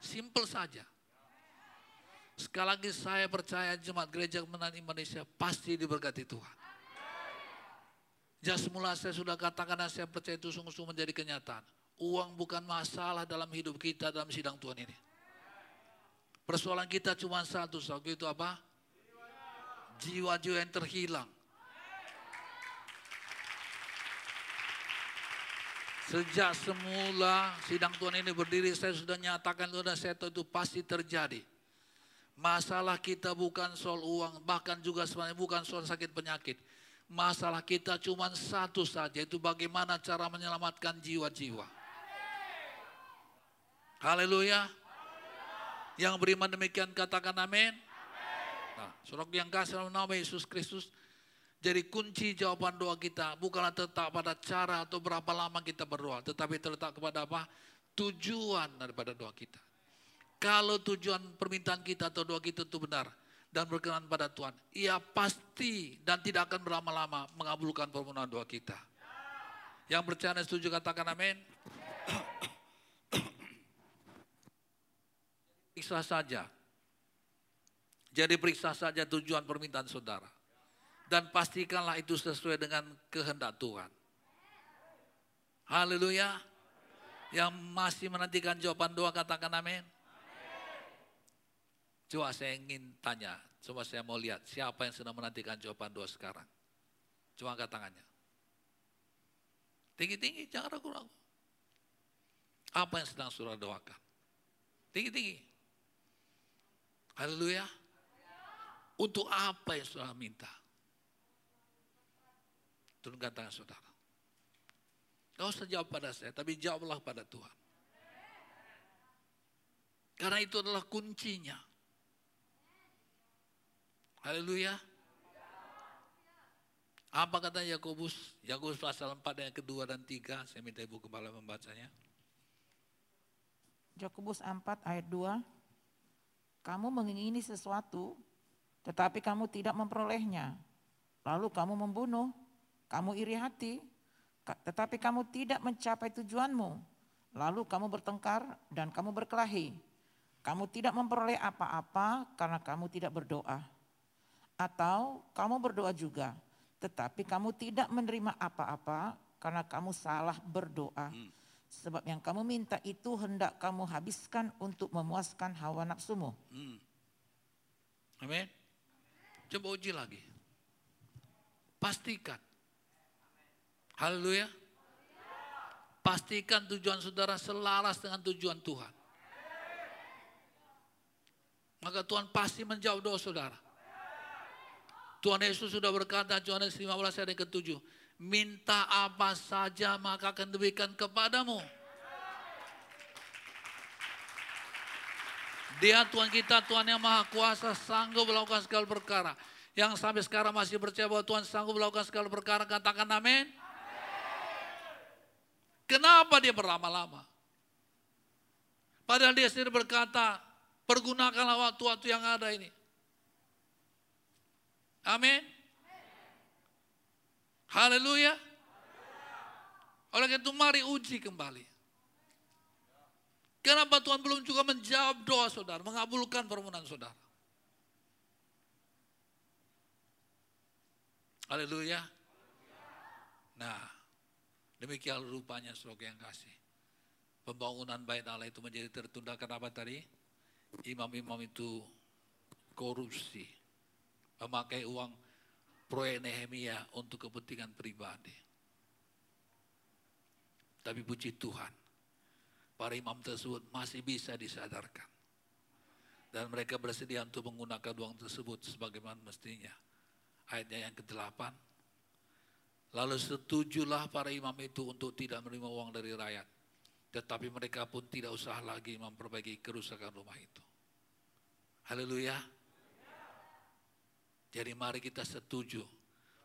Simple saja. Sekali lagi saya percaya jemaat gereja kemenangan Indonesia pasti diberkati Tuhan. Semula saya sudah katakan dan saya percaya itu sungguh-sungguh menjadi kenyataan. Uang bukan masalah dalam hidup kita dalam sidang Tuhan ini. Persoalan kita cuma satu, saudara itu apa? Jiwa-jiwa yang terhilang. Sejak semula sidang Tuhan ini berdiri, saya sudah nyatakan itu dan saya tahu itu pasti terjadi. Masalah kita bukan soal uang, bahkan juga sebenarnya bukan soal sakit penyakit. Masalah kita cuma satu saja, itu bagaimana cara menyelamatkan jiwa-jiwa. Haleluya. Yang beriman demikian katakan amin. Nah, saudara yang kasih dalam nama Yesus Kristus, jadi kunci jawaban doa kita bukanlah terletak pada cara atau berapa lama kita berdoa, tetapi terletak kepada apa? Tujuan daripada doa kita. Kalau tujuan permintaan kita atau doa kita itu benar dan berkenan pada Tuhan, ia pasti dan tidak akan berlama-lama mengabulkan permohonan doa kita. Yang percaya dan setuju katakan amin. Periksa saja. Jadi periksa saja tujuan permintaan saudara dan pastikanlah itu sesuai dengan kehendak Tuhan. Haleluya. Yang masih menantikan jawaban doa katakan amin. Coba saya ingin tanya, coba saya mau lihat siapa yang sedang menantikan jawaban doa sekarang. Coba angkat tangannya. Tinggi-tinggi, jangan ragu-ragu. Apa yang sedang surah doakan? Tinggi-tinggi. Haleluya. Untuk apa yang sudah minta? Turunkan tangan saudara. Gak usah jawab pada saya, tapi jawablah pada Tuhan. Karena itu adalah kuncinya. Haleluya. Apa kata Yakobus? Yakobus pasal 4 yang kedua dan tiga. Saya minta Ibu Kepala membacanya. Yakobus 4 ayat 2. Kamu mengingini sesuatu, tetapi kamu tidak memperolehnya. Lalu kamu membunuh kamu iri hati, tetapi kamu tidak mencapai tujuanmu. Lalu kamu bertengkar dan kamu berkelahi. Kamu tidak memperoleh apa-apa karena kamu tidak berdoa. Atau kamu berdoa juga, tetapi kamu tidak menerima apa-apa karena kamu salah berdoa. Hmm. Sebab yang kamu minta itu hendak kamu habiskan untuk memuaskan hawa nafsumu. Hmm. Amin. Coba uji lagi. Pastikan Haleluya. Pastikan tujuan saudara selaras dengan tujuan Tuhan. Maka Tuhan pasti menjawab doa saudara. Tuhan Yesus sudah berkata, Yohanes 15 ayat ke-7. Minta apa saja maka akan diberikan kepadamu. Dia Tuhan kita, Tuhan yang maha kuasa, sanggup melakukan segala perkara. Yang sampai sekarang masih percaya bahwa Tuhan sanggup melakukan segala perkara, katakan amin. Kenapa dia berlama-lama? Padahal dia sendiri berkata, pergunakanlah waktu-waktu yang ada ini. Amin. Haleluya. Oleh itu mari uji kembali. Kenapa Tuhan belum juga menjawab doa saudara, mengabulkan permohonan saudara? Haleluya. Nah, Demikian rupanya sebagai yang kasih. Pembangunan bait Allah itu menjadi tertunda kenapa tadi? Imam-imam itu korupsi. Memakai uang proyek Nehemia untuk kepentingan pribadi. Tapi puji Tuhan, para imam tersebut masih bisa disadarkan. Dan mereka bersedia untuk menggunakan uang tersebut sebagaimana mestinya. Ayatnya yang ke-8, Lalu setujulah para imam itu untuk tidak menerima uang dari rakyat. Tetapi mereka pun tidak usah lagi memperbaiki kerusakan rumah itu. Haleluya. Jadi mari kita setuju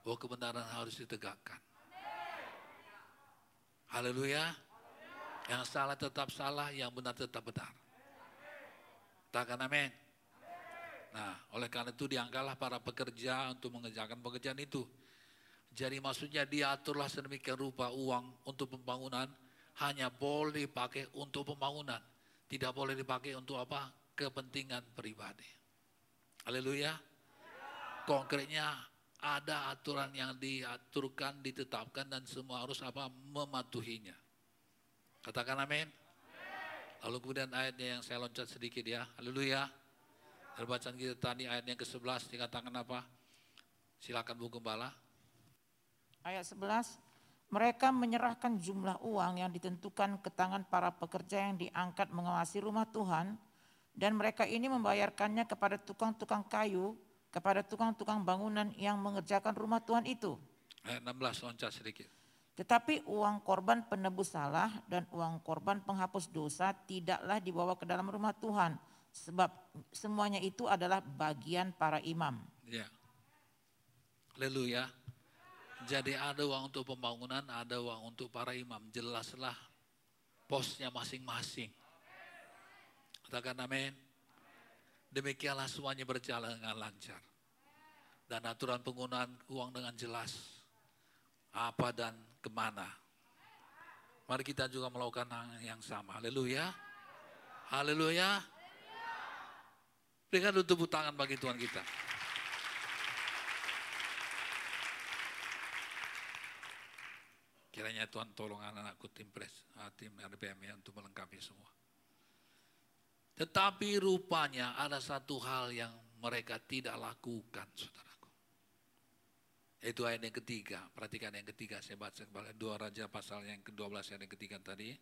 bahwa kebenaran harus ditegakkan. Haleluya. Yang salah tetap salah, yang benar tetap benar. Katakan amin. Nah, oleh karena itu diangkatlah para pekerja untuk mengerjakan pekerjaan itu. Jadi maksudnya diaturlah sedemikian rupa uang untuk pembangunan hanya boleh dipakai untuk pembangunan. Tidak boleh dipakai untuk apa? Kepentingan pribadi. Haleluya. Konkretnya ada aturan yang diaturkan, ditetapkan dan semua harus apa? Mematuhinya. Katakan amin. Lalu kemudian ayatnya yang saya loncat sedikit ya. Haleluya. Dari bacaan kita tadi ayat yang ke-11 dikatakan apa? Silakan Bu Gembala. Ayat 11, mereka menyerahkan jumlah uang yang ditentukan ke tangan para pekerja yang diangkat mengawasi rumah Tuhan dan mereka ini membayarkannya kepada tukang-tukang kayu, kepada tukang-tukang bangunan yang mengerjakan rumah Tuhan itu. Ayat 16 loncat sedikit. Tetapi uang korban penebus salah dan uang korban penghapus dosa tidaklah dibawa ke dalam rumah Tuhan. Sebab semuanya itu adalah bagian para imam. Ya. Haleluya. Jadi ada uang untuk pembangunan, ada uang untuk para imam. Jelaslah posnya masing-masing. Katakan amin. Demikianlah semuanya berjalan dengan lancar. Dan aturan penggunaan uang dengan jelas. Apa dan ke mana. Mari kita juga melakukan yang sama. Haleluya. Haleluya. Berikan tepuk tangan bagi Tuhan kita. Kiranya Tuhan tolong anak-anakku tim pres, ah, tim RPM ya untuk melengkapi semua. Tetapi rupanya ada satu hal yang mereka tidak lakukan, saudaraku. Itu ayat yang ketiga, perhatikan yang ketiga, saya baca kembali dua raja pasal yang ke-12 ayat yang ketiga tadi.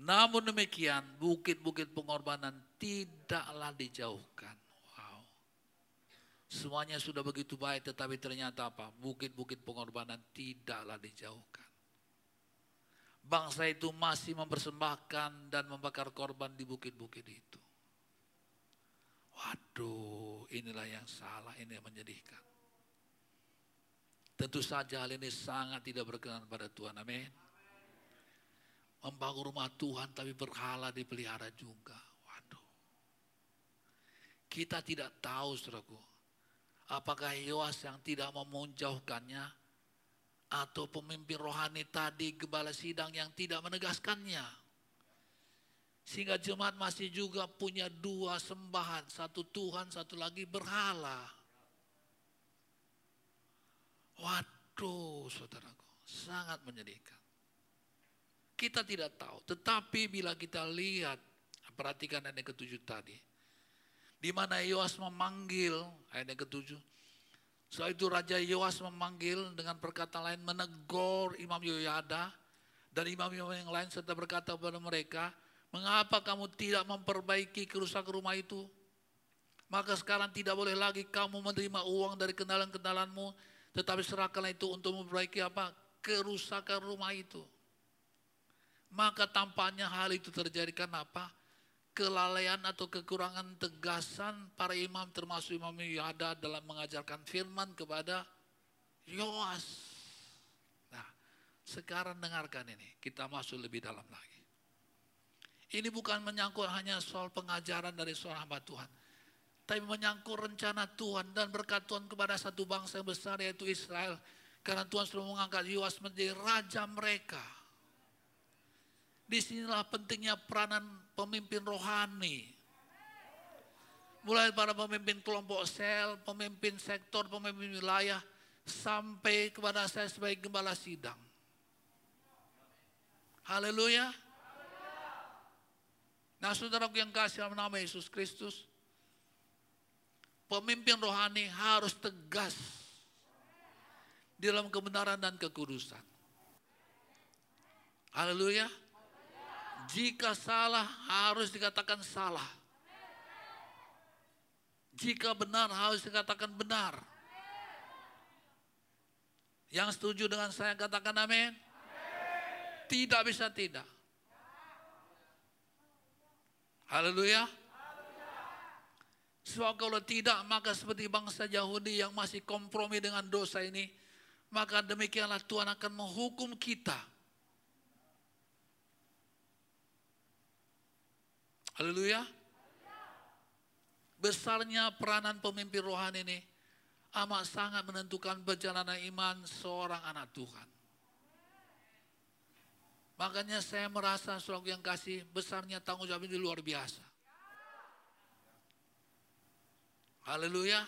Namun demikian bukit-bukit pengorbanan tidaklah dijauhkan. Wow. Semuanya sudah begitu baik tetapi ternyata apa? Bukit-bukit pengorbanan tidaklah dijauhkan. Bangsa itu masih mempersembahkan dan membakar korban di bukit-bukit itu. Waduh, inilah yang salah, ini yang menyedihkan. Tentu saja hal ini sangat tidak berkenan pada Tuhan. Amin. Membangun rumah Tuhan tapi berhala dipelihara juga. Waduh. Kita tidak tahu saudaraku. Apakah Yoas yang tidak mau menjauhkannya atau pemimpin rohani tadi gembala sidang yang tidak menegaskannya. Sehingga jemaat masih juga punya dua sembahan, satu Tuhan, satu lagi berhala. Waduh, saudaraku, sangat menyedihkan. Kita tidak tahu, tetapi bila kita lihat, perhatikan ayat yang ketujuh tadi. Di mana Yoas memanggil, ayat yang ketujuh. Setelah itu Raja Yoas memanggil dengan perkataan lain menegur Imam Yoyada dan imam-imam yang lain serta berkata kepada mereka, mengapa kamu tidak memperbaiki kerusakan rumah itu? Maka sekarang tidak boleh lagi kamu menerima uang dari kenalan-kenalanmu, tetapi serahkanlah itu untuk memperbaiki apa? Kerusakan rumah itu. Maka tampaknya hal itu terjadi karena apa? Kelalaian atau kekurangan tegasan para imam termasuk Imam Yada dalam mengajarkan firman kepada Yoas. Nah, sekarang dengarkan ini, kita masuk lebih dalam lagi. Ini bukan menyangkut hanya soal pengajaran dari seorang hamba Tuhan. Tapi menyangkut rencana Tuhan dan berkat Tuhan kepada satu bangsa yang besar yaitu Israel. Karena Tuhan sudah mengangkat Yoas menjadi raja mereka. Di sinilah pentingnya peranan pemimpin rohani. Mulai para pemimpin kelompok sel, pemimpin sektor, pemimpin wilayah, sampai kepada saya sebagai gembala sidang. Haleluya. Nah saudaraku yang kasih dalam nama Yesus Kristus, pemimpin rohani harus tegas dalam kebenaran dan kekudusan. Haleluya. Jika salah harus dikatakan salah. Jika benar harus dikatakan benar. Yang setuju dengan saya katakan amin. Tidak bisa tidak. Haleluya. Sebab kalau tidak maka seperti bangsa Yahudi yang masih kompromi dengan dosa ini. Maka demikianlah Tuhan akan menghukum kita Haleluya. Besarnya peranan pemimpin rohani ini amat sangat menentukan perjalanan iman seorang anak Tuhan. Makanya saya merasa selalu yang kasih besarnya tanggung jawab ini luar biasa. Haleluya.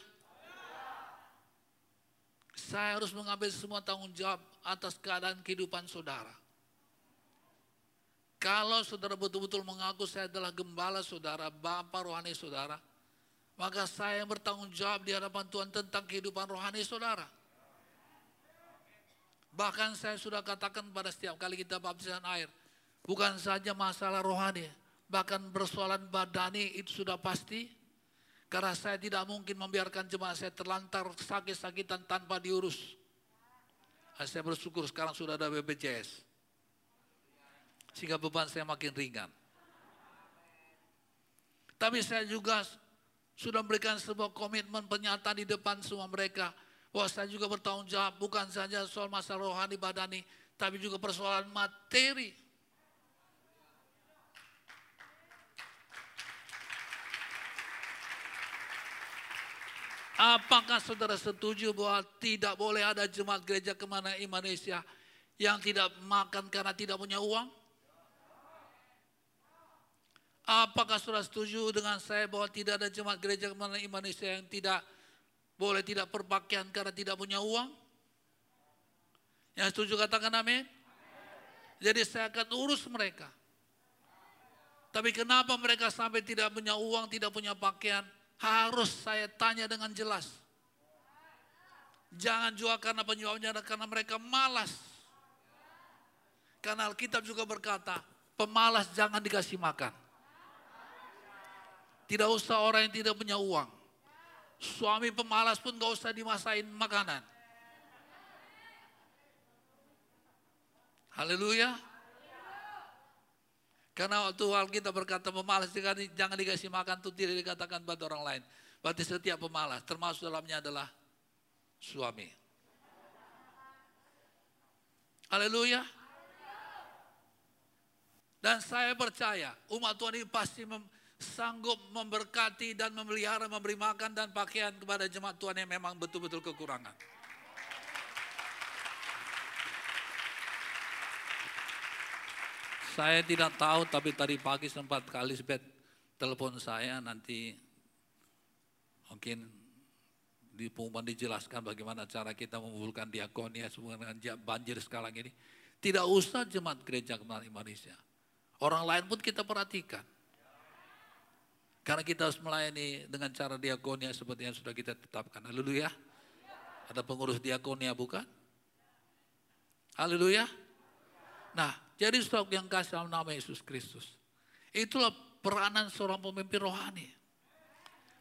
Saya harus mengambil semua tanggung jawab atas keadaan kehidupan saudara. Kalau saudara betul-betul mengaku saya adalah gembala saudara, bapak rohani saudara, maka saya yang bertanggung jawab di hadapan Tuhan tentang kehidupan rohani saudara. Bahkan saya sudah katakan pada setiap kali kita baptisan air, bukan saja masalah rohani, bahkan persoalan badani itu sudah pasti. Karena saya tidak mungkin membiarkan jemaat saya terlantar sakit-sakitan tanpa diurus. Nah, saya bersyukur sekarang sudah ada BPJS. Sehingga beban saya makin ringan. Tapi saya juga sudah memberikan sebuah komitmen pernyataan di depan semua mereka. Bahwa saya juga bertanggung jawab bukan saja soal masalah rohani badani, tapi juga persoalan materi. Apakah saudara setuju bahwa tidak boleh ada jemaat gereja ke mana Indonesia yang tidak makan karena tidak punya uang? Apakah saudara setuju dengan saya bahwa tidak ada jemaat gereja ke mana Indonesia yang tidak boleh tidak berpakaian karena tidak punya uang? Yang setuju katakan amin. Jadi saya akan urus mereka. Tapi kenapa mereka sampai tidak punya uang, tidak punya pakaian? Harus saya tanya dengan jelas. Jangan jual karena penyebabnya karena mereka malas. Karena Alkitab juga berkata, pemalas jangan dikasih makan. Tidak usah orang yang tidak punya uang. Suami pemalas pun gak usah dimasain makanan. Haleluya. Karena waktu kita berkata pemalas jangan dikasih makan itu tidak dikatakan pada orang lain. Berarti setiap pemalas termasuk dalamnya adalah suami. Haleluya. Dan saya percaya umat Tuhan ini pasti sanggup memberkati dan memelihara, memberi makan dan pakaian kepada jemaat Tuhan yang memang betul-betul kekurangan. Saya tidak tahu, tapi tadi pagi sempat kali sebet telepon saya nanti mungkin di pengumuman dijelaskan bagaimana cara kita mengumpulkan diakonia semua dengan banjir sekarang ini. Tidak usah jemaat gereja kemarin Indonesia. Orang lain pun kita perhatikan. Karena kita harus melayani dengan cara diakonia seperti yang sudah kita tetapkan. Haleluya. Ada pengurus diakonia bukan? Haleluya. Nah, jadi stok yang kasih dalam nama Yesus Kristus. Itulah peranan seorang pemimpin rohani.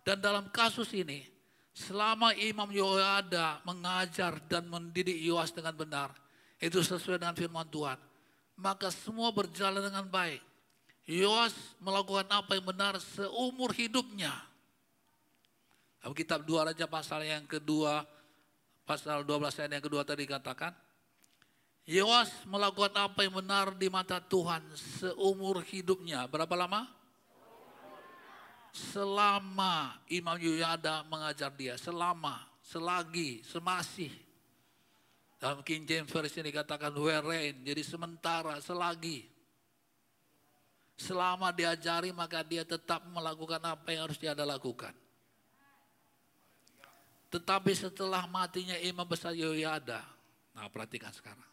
Dan dalam kasus ini, selama Imam Yoyada mengajar dan mendidik Yoas dengan benar, itu sesuai dengan firman Tuhan, maka semua berjalan dengan baik. Yoas melakukan apa yang benar seumur hidupnya. Dalam kitab 2 Raja pasal yang kedua, pasal 12 ayat yang kedua tadi katakan, Yoas melakukan apa yang benar di mata Tuhan seumur hidupnya. Berapa lama? Selama Imam Yuyada mengajar dia. Selama, selagi, semasih. Dalam King James Version dikatakan wherein, jadi sementara, selagi. Selama diajari maka dia tetap melakukan apa yang harus dia lakukan. Tetapi setelah matinya Imam Besar Yoyada, nah perhatikan sekarang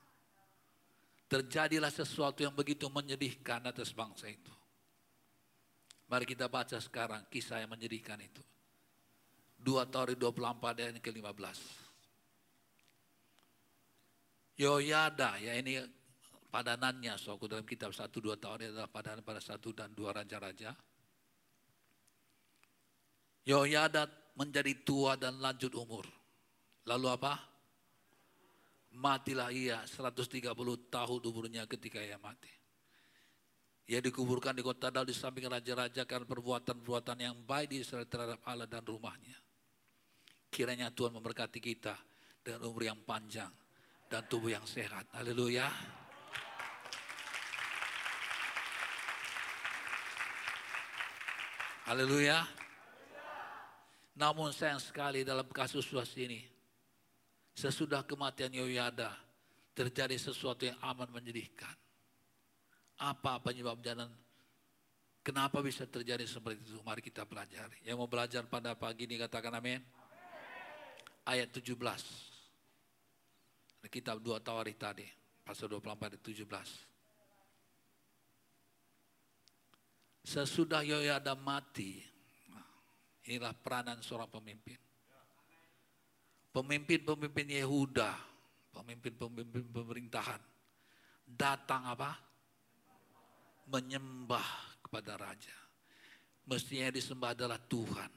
terjadilah sesuatu yang begitu menyedihkan atas bangsa itu. Mari kita baca sekarang kisah yang menyedihkan itu. 2 Tauri 24 ayat ke-15. Yoyada, ya ini padanannya, suatu dalam kitab 1 2 Tauri adalah padanan pada satu dan dua raja-raja. Yoyada menjadi tua dan lanjut umur. Lalu apa? matilah ia 130 tahun umurnya ketika ia mati. Ia dikuburkan di kota Daud di samping raja-raja karena perbuatan-perbuatan yang baik di Israel terhadap Allah dan rumahnya. Kiranya Tuhan memberkati kita dengan umur yang panjang dan tubuh yang sehat. Haleluya. Namun sayang sekali dalam kasus suas ini, sesudah kematian Yoyada, terjadi sesuatu yang amat menyedihkan. Apa penyebab jalan? Kenapa bisa terjadi seperti itu? Mari kita pelajari. Yang mau belajar pada pagi ini katakan amin. Ayat 17. Kitab 2 Tawarikh tadi, pasal 24 ayat 17. Sesudah Yoyada mati, inilah peranan seorang pemimpin. Pemimpin-pemimpin Yehuda, pemimpin-pemimpin pemerintahan, datang apa? Menyembah kepada raja. Mestinya disembah adalah Tuhan.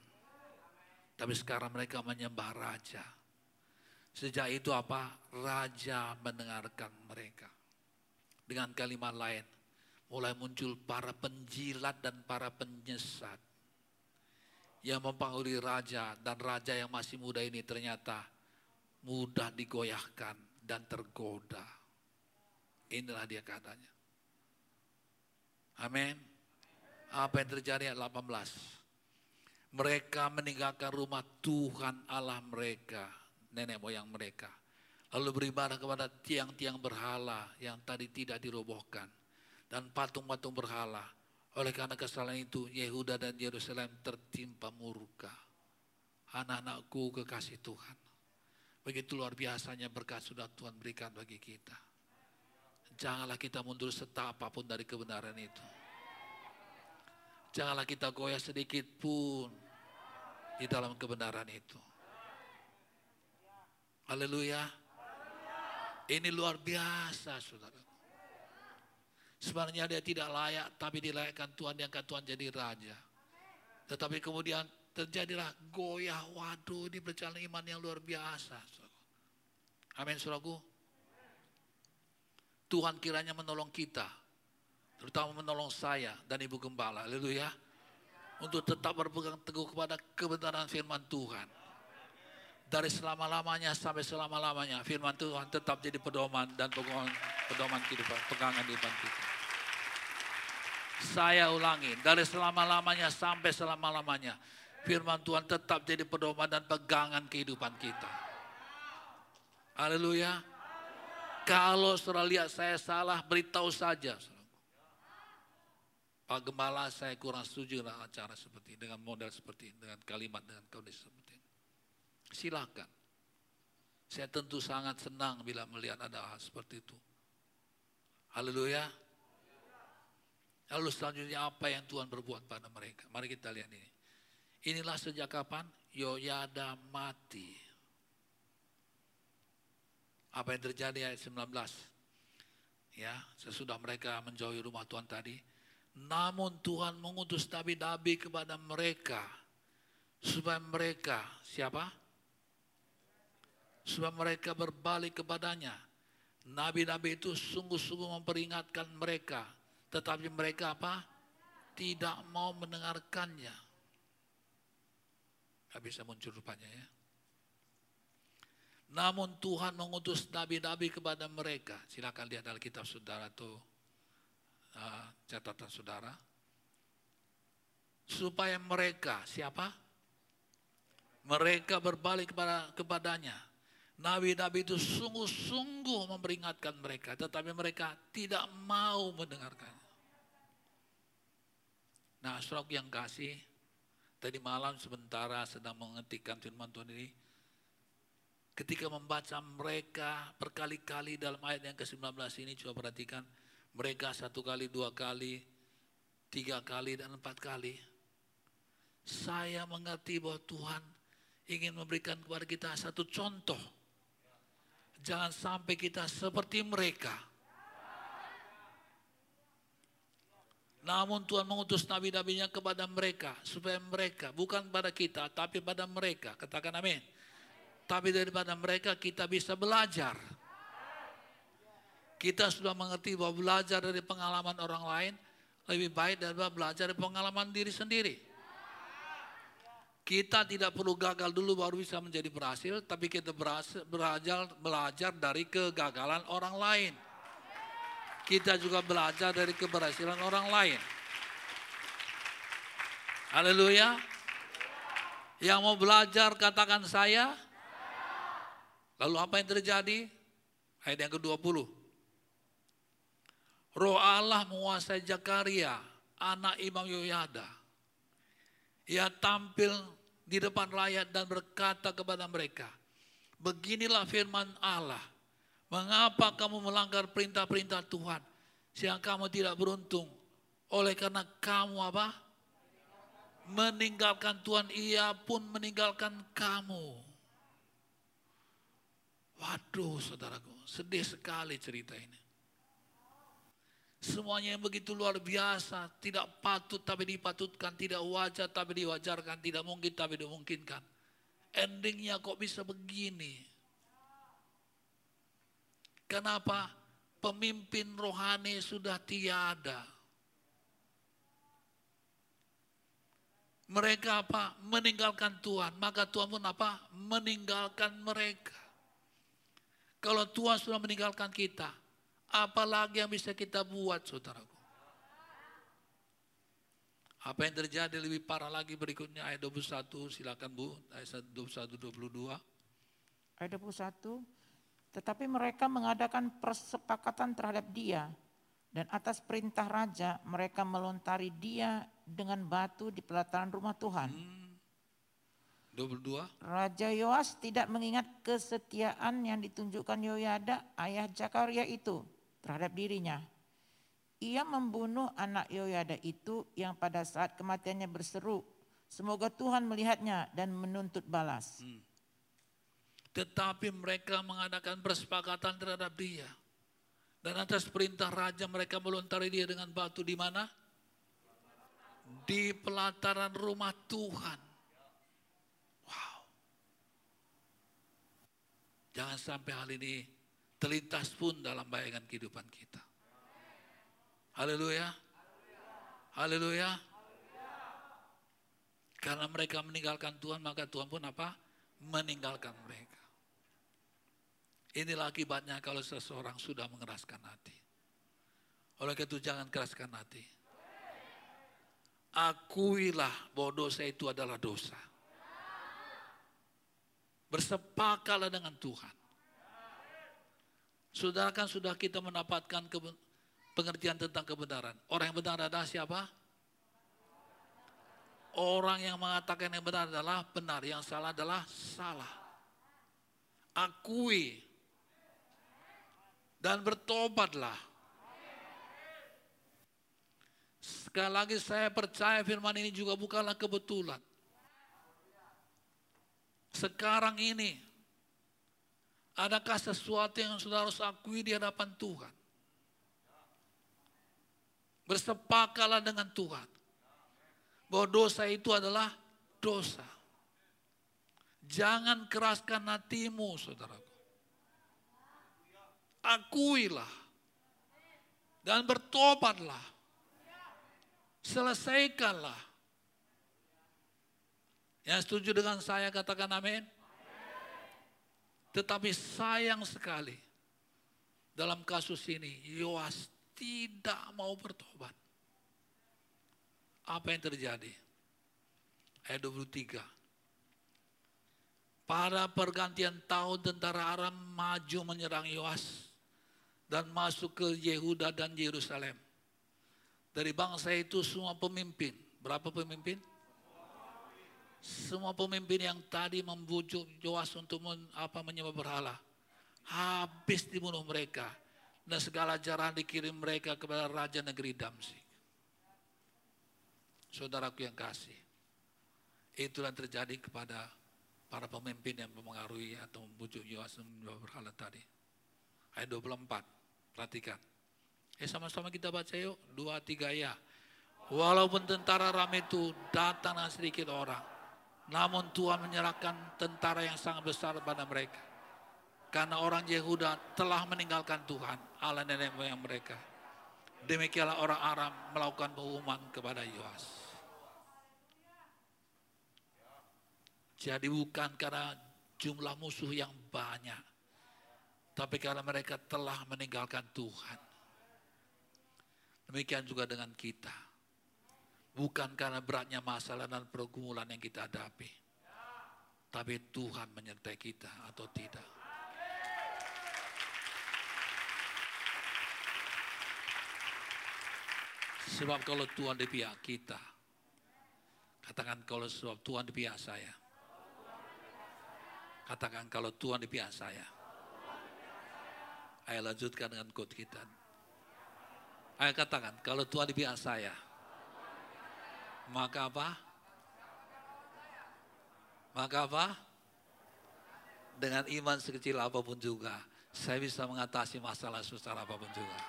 Tapi sekarang mereka menyembah raja. Sejak itu apa? Raja mendengarkan mereka. Dengan kalimat lain, mulai muncul para penjilat dan para penyesat yang mempengaruhi raja dan raja yang masih muda ini ternyata mudah digoyahkan dan tergoda. Inilah dia katanya. Amin. Apa yang terjadi ayat 18. Mereka meninggalkan rumah Tuhan Allah mereka, nenek moyang mereka. Lalu beribadah kepada tiang-tiang berhala yang tadi tidak dirobohkan dan patung-patung berhala. Oleh karena kesalahan itu, Yehuda dan Yerusalem tertimpa murka. Anak-anakku kekasih Tuhan. Begitu luar biasanya berkat sudah Tuhan berikan bagi kita. Janganlah kita mundur serta apa pun dari kebenaran itu. Janganlah kita goyah sedikit pun di dalam kebenaran itu. Haleluya. Ini luar biasa saudara. Sebenarnya dia tidak layak, tapi dilayakkan Tuhan yang Tuhan jadi raja. Tetapi kemudian terjadilah goyah, waduh ini berjalan iman yang luar biasa. Amin suraku. Tuhan kiranya menolong kita, terutama menolong saya dan Ibu Gembala, haleluya. Untuk tetap berpegang teguh kepada kebenaran firman Tuhan. Dari selama-lamanya sampai selama-lamanya firman Tuhan tetap jadi pedoman dan pedoman, pedoman kehidupan, pegangan kehidupan kita. Saya ulangi, dari selama-lamanya sampai selama-lamanya. Firman Tuhan tetap jadi pedoman dan pegangan kehidupan kita. Haleluya. Kalau saudara lihat saya salah, beritahu saja. Pak Gembala saya kurang setuju dengan acara seperti ini, dengan model seperti ini, dengan kalimat, dengan kondisi seperti ini. Silakan. Saya tentu sangat senang bila melihat ada hal seperti itu. Haleluya. Lalu selanjutnya apa yang Tuhan berbuat pada mereka? Mari kita lihat ini. Inilah sejak kapan Yoyada mati. Apa yang terjadi ayat 19? Ya, sesudah mereka menjauhi rumah Tuhan tadi. Namun Tuhan mengutus nabi-nabi kepada mereka. Supaya mereka, siapa? Supaya mereka berbalik kepadanya. Nabi-nabi itu sungguh-sungguh memperingatkan mereka tetapi mereka apa? Tidak mau mendengarkannya. Gak bisa muncul rupanya ya. Namun Tuhan mengutus nabi-nabi kepada mereka. Silakan lihat dalam kitab saudara atau uh, catatan saudara. Supaya mereka, siapa? Mereka berbalik kepada kepadanya. Nabi-nabi itu sungguh-sungguh memperingatkan mereka, tetapi mereka tidak mau mendengarkan. Nah, saudara yang kasih, tadi malam sementara sedang mengetikkan firman Tuhan ini, ketika membaca mereka berkali-kali dalam ayat yang ke-19 ini, coba perhatikan, mereka satu kali, dua kali, tiga kali, dan empat kali. Saya mengerti bahwa Tuhan ingin memberikan kepada kita satu contoh. Jangan sampai kita seperti mereka Namun Tuhan mengutus nabi-nabinya kepada mereka. Supaya mereka, bukan pada kita, tapi pada mereka. Katakan amin. Tapi daripada mereka kita bisa belajar. Kita sudah mengerti bahwa belajar dari pengalaman orang lain lebih baik daripada belajar dari pengalaman diri sendiri. Kita tidak perlu gagal dulu baru bisa menjadi berhasil, tapi kita berhasil, belajar, belajar dari kegagalan orang lain kita juga belajar dari keberhasilan orang lain. Haleluya. Yang mau belajar katakan saya. Lalu apa yang terjadi? Ayat yang ke-20. Roh Allah menguasai Jakaria, anak Imam Yoyada. Ia tampil di depan rakyat dan berkata kepada mereka, Beginilah firman Allah, mengapa kamu melanggar perintah-perintah Tuhan, sehingga kamu tidak beruntung, oleh karena kamu apa? Meninggalkan Tuhan, ia pun meninggalkan kamu. Waduh saudaraku, sedih sekali cerita ini. Semuanya yang begitu luar biasa, tidak patut tapi dipatutkan, tidak wajar tapi diwajarkan, tidak mungkin tapi dimungkinkan. Endingnya kok bisa begini? Kenapa? Pemimpin rohani sudah tiada. Mereka apa? Meninggalkan Tuhan. Maka Tuhan pun apa? Meninggalkan mereka. Kalau Tuhan sudah meninggalkan kita, apalagi yang bisa kita buat saudaraku. Apa yang terjadi lebih parah lagi berikutnya ayat 21 silakan Bu ayat 21 22. Ayat 21 tetapi mereka mengadakan persepakatan terhadap dia dan atas perintah raja mereka melontari dia dengan batu di pelataran rumah Tuhan. Hmm. 22. Raja Yoas tidak mengingat kesetiaan yang ditunjukkan Yoyada ayah Jakaria itu terhadap dirinya. Ia membunuh anak Yoyada itu yang pada saat kematiannya berseru, semoga Tuhan melihatnya dan menuntut balas. Hmm. Tetapi mereka mengadakan persepakatan terhadap dia. Dan atas perintah raja mereka melontari dia dengan batu di mana? Di pelataran rumah Tuhan. Jangan sampai hal ini terlintas pun dalam bayangan kehidupan kita. Haleluya. Haleluya. Karena mereka meninggalkan Tuhan, maka Tuhan pun apa? Meninggalkan mereka. Inilah akibatnya kalau seseorang sudah mengeraskan hati. Oleh itu jangan keraskan hati. Akuilah bahwa dosa itu adalah dosa. Bersepakalah dengan Tuhan. Saudara kan sudah kita mendapatkan pengertian tentang kebenaran. Orang yang benar adalah siapa? Orang yang mengatakan yang benar adalah benar, yang salah adalah salah. Akui dan bertobatlah. Sekali lagi saya percaya firman ini juga bukanlah kebetulan. Sekarang ini, adakah sesuatu yang saudara harus akui di hadapan Tuhan? Bersepakalah dengan Tuhan. Bahwa dosa itu adalah dosa. Jangan keraskan hatimu, saudaraku. Akuilah. Dan bertobatlah. Selesaikanlah yang setuju dengan saya katakan amin. Tetapi sayang sekali dalam kasus ini Yoas tidak mau bertobat. Apa yang terjadi? Ayat 23. Pada pergantian tahun tentara Aram maju menyerang Yoas dan masuk ke Yehuda dan Yerusalem. Dari bangsa itu semua pemimpin. Berapa pemimpin? Semua pemimpin yang tadi membujuk Joas untuk men, apa menyembah berhala. Habis dibunuh mereka. Dan segala cara dikirim mereka kepada Raja Negeri Damsik. Saudaraku yang kasih. Itulah yang terjadi kepada para pemimpin yang mempengaruhi atau membujuk Yoas berhala tadi. Ayat 24, perhatikan. Eh sama-sama kita baca yuk, dua tiga ya. Walaupun tentara ramai itu datang sedikit orang, namun Tuhan menyerahkan tentara yang sangat besar pada mereka. Karena orang Yehuda telah meninggalkan Tuhan, Allah nenek moyang mereka. Demikianlah orang Aram melakukan pengumuman kepada Yoas. Jadi bukan karena jumlah musuh yang banyak. Tapi karena mereka telah meninggalkan Tuhan. Demikian juga dengan kita. Bukan karena beratnya masalah dan pergumulan yang kita hadapi. Tapi Tuhan menyertai kita atau tidak. Sebab kalau Tuhan di pihak kita, katakan kalau sebab Tuhan di pihak saya. Katakan kalau Tuhan di pihak saya. Ayo lanjutkan dengan quote kita. Ayo katakan kalau Tuhan di pihak saya. Maka apa? Maka apa? Dengan iman sekecil apa pun juga, saya bisa mengatasi masalah susah apa pun juga.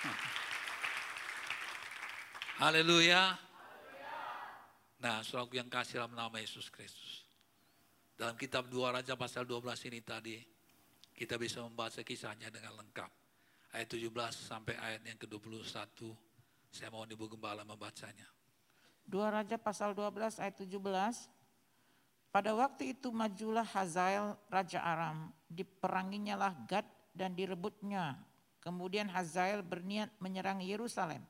Haleluya. Nah, saudaraku yang kasih dalam nama Yesus Kristus. Dalam kitab 2 Raja pasal 12 ini tadi, kita bisa membaca kisahnya dengan lengkap. Ayat 17 sampai ayat yang ke-21, saya mau Ibu Gembala membacanya. 2 Raja pasal 12 ayat 17. Pada waktu itu majulah Hazael Raja Aram, diperanginya lah Gad dan direbutnya. Kemudian Hazael berniat menyerang Yerusalem.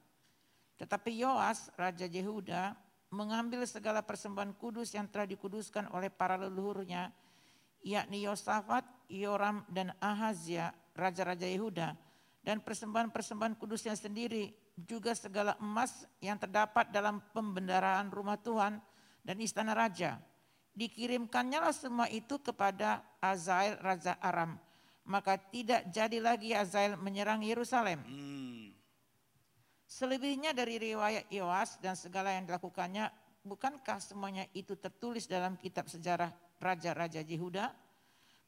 Tetapi Yoas, Raja Yehuda, mengambil segala persembahan kudus yang telah dikuduskan oleh para leluhurnya, yakni Yosafat, Yoram, dan Ahazia, raja-raja Yehuda, dan persembahan-persembahan kudusnya sendiri, juga segala emas yang terdapat dalam pembendaraan rumah Tuhan dan istana raja. Dikirimkannya lah semua itu kepada Azael, Raja Aram. Maka tidak jadi lagi Azael menyerang Yerusalem. Hmm. Selebihnya dari riwayat Yoas dan segala yang dilakukannya, bukankah semuanya itu tertulis dalam kitab sejarah Raja-Raja Yehuda?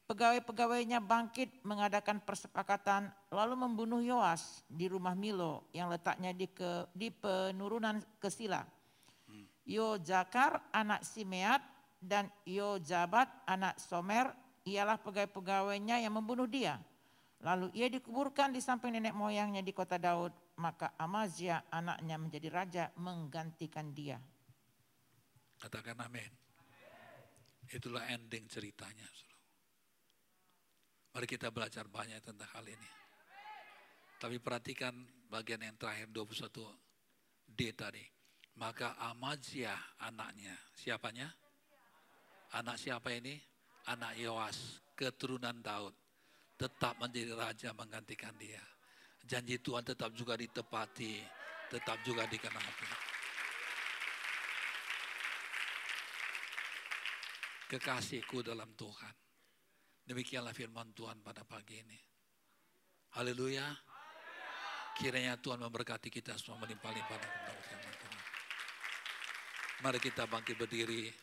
Pegawai-pegawainya bangkit mengadakan persepakatan lalu membunuh Yoas di rumah Milo yang letaknya di, ke, di penurunan ke Sila. Yo Jakar anak Simeat dan Yo Jabat anak Somer ialah pegawai-pegawainya yang membunuh dia. Lalu ia dikuburkan di samping nenek moyangnya di kota Daud maka Amazia anaknya menjadi raja menggantikan dia. Katakan amin. Itulah ending ceritanya. Mari kita belajar banyak tentang hal ini. Tapi perhatikan bagian yang terakhir 21 D tadi. Maka Amazia anaknya, siapanya? Anak siapa ini? Anak Yoas, keturunan Daud. Tetap menjadi raja menggantikan dia janji Tuhan tetap juga ditepati, tetap juga dikenapi. Kekasihku dalam Tuhan. Demikianlah firman Tuhan pada pagi ini. Haleluya. Kiranya Tuhan memberkati kita semua melimpah-limpah Mari kita bangkit berdiri.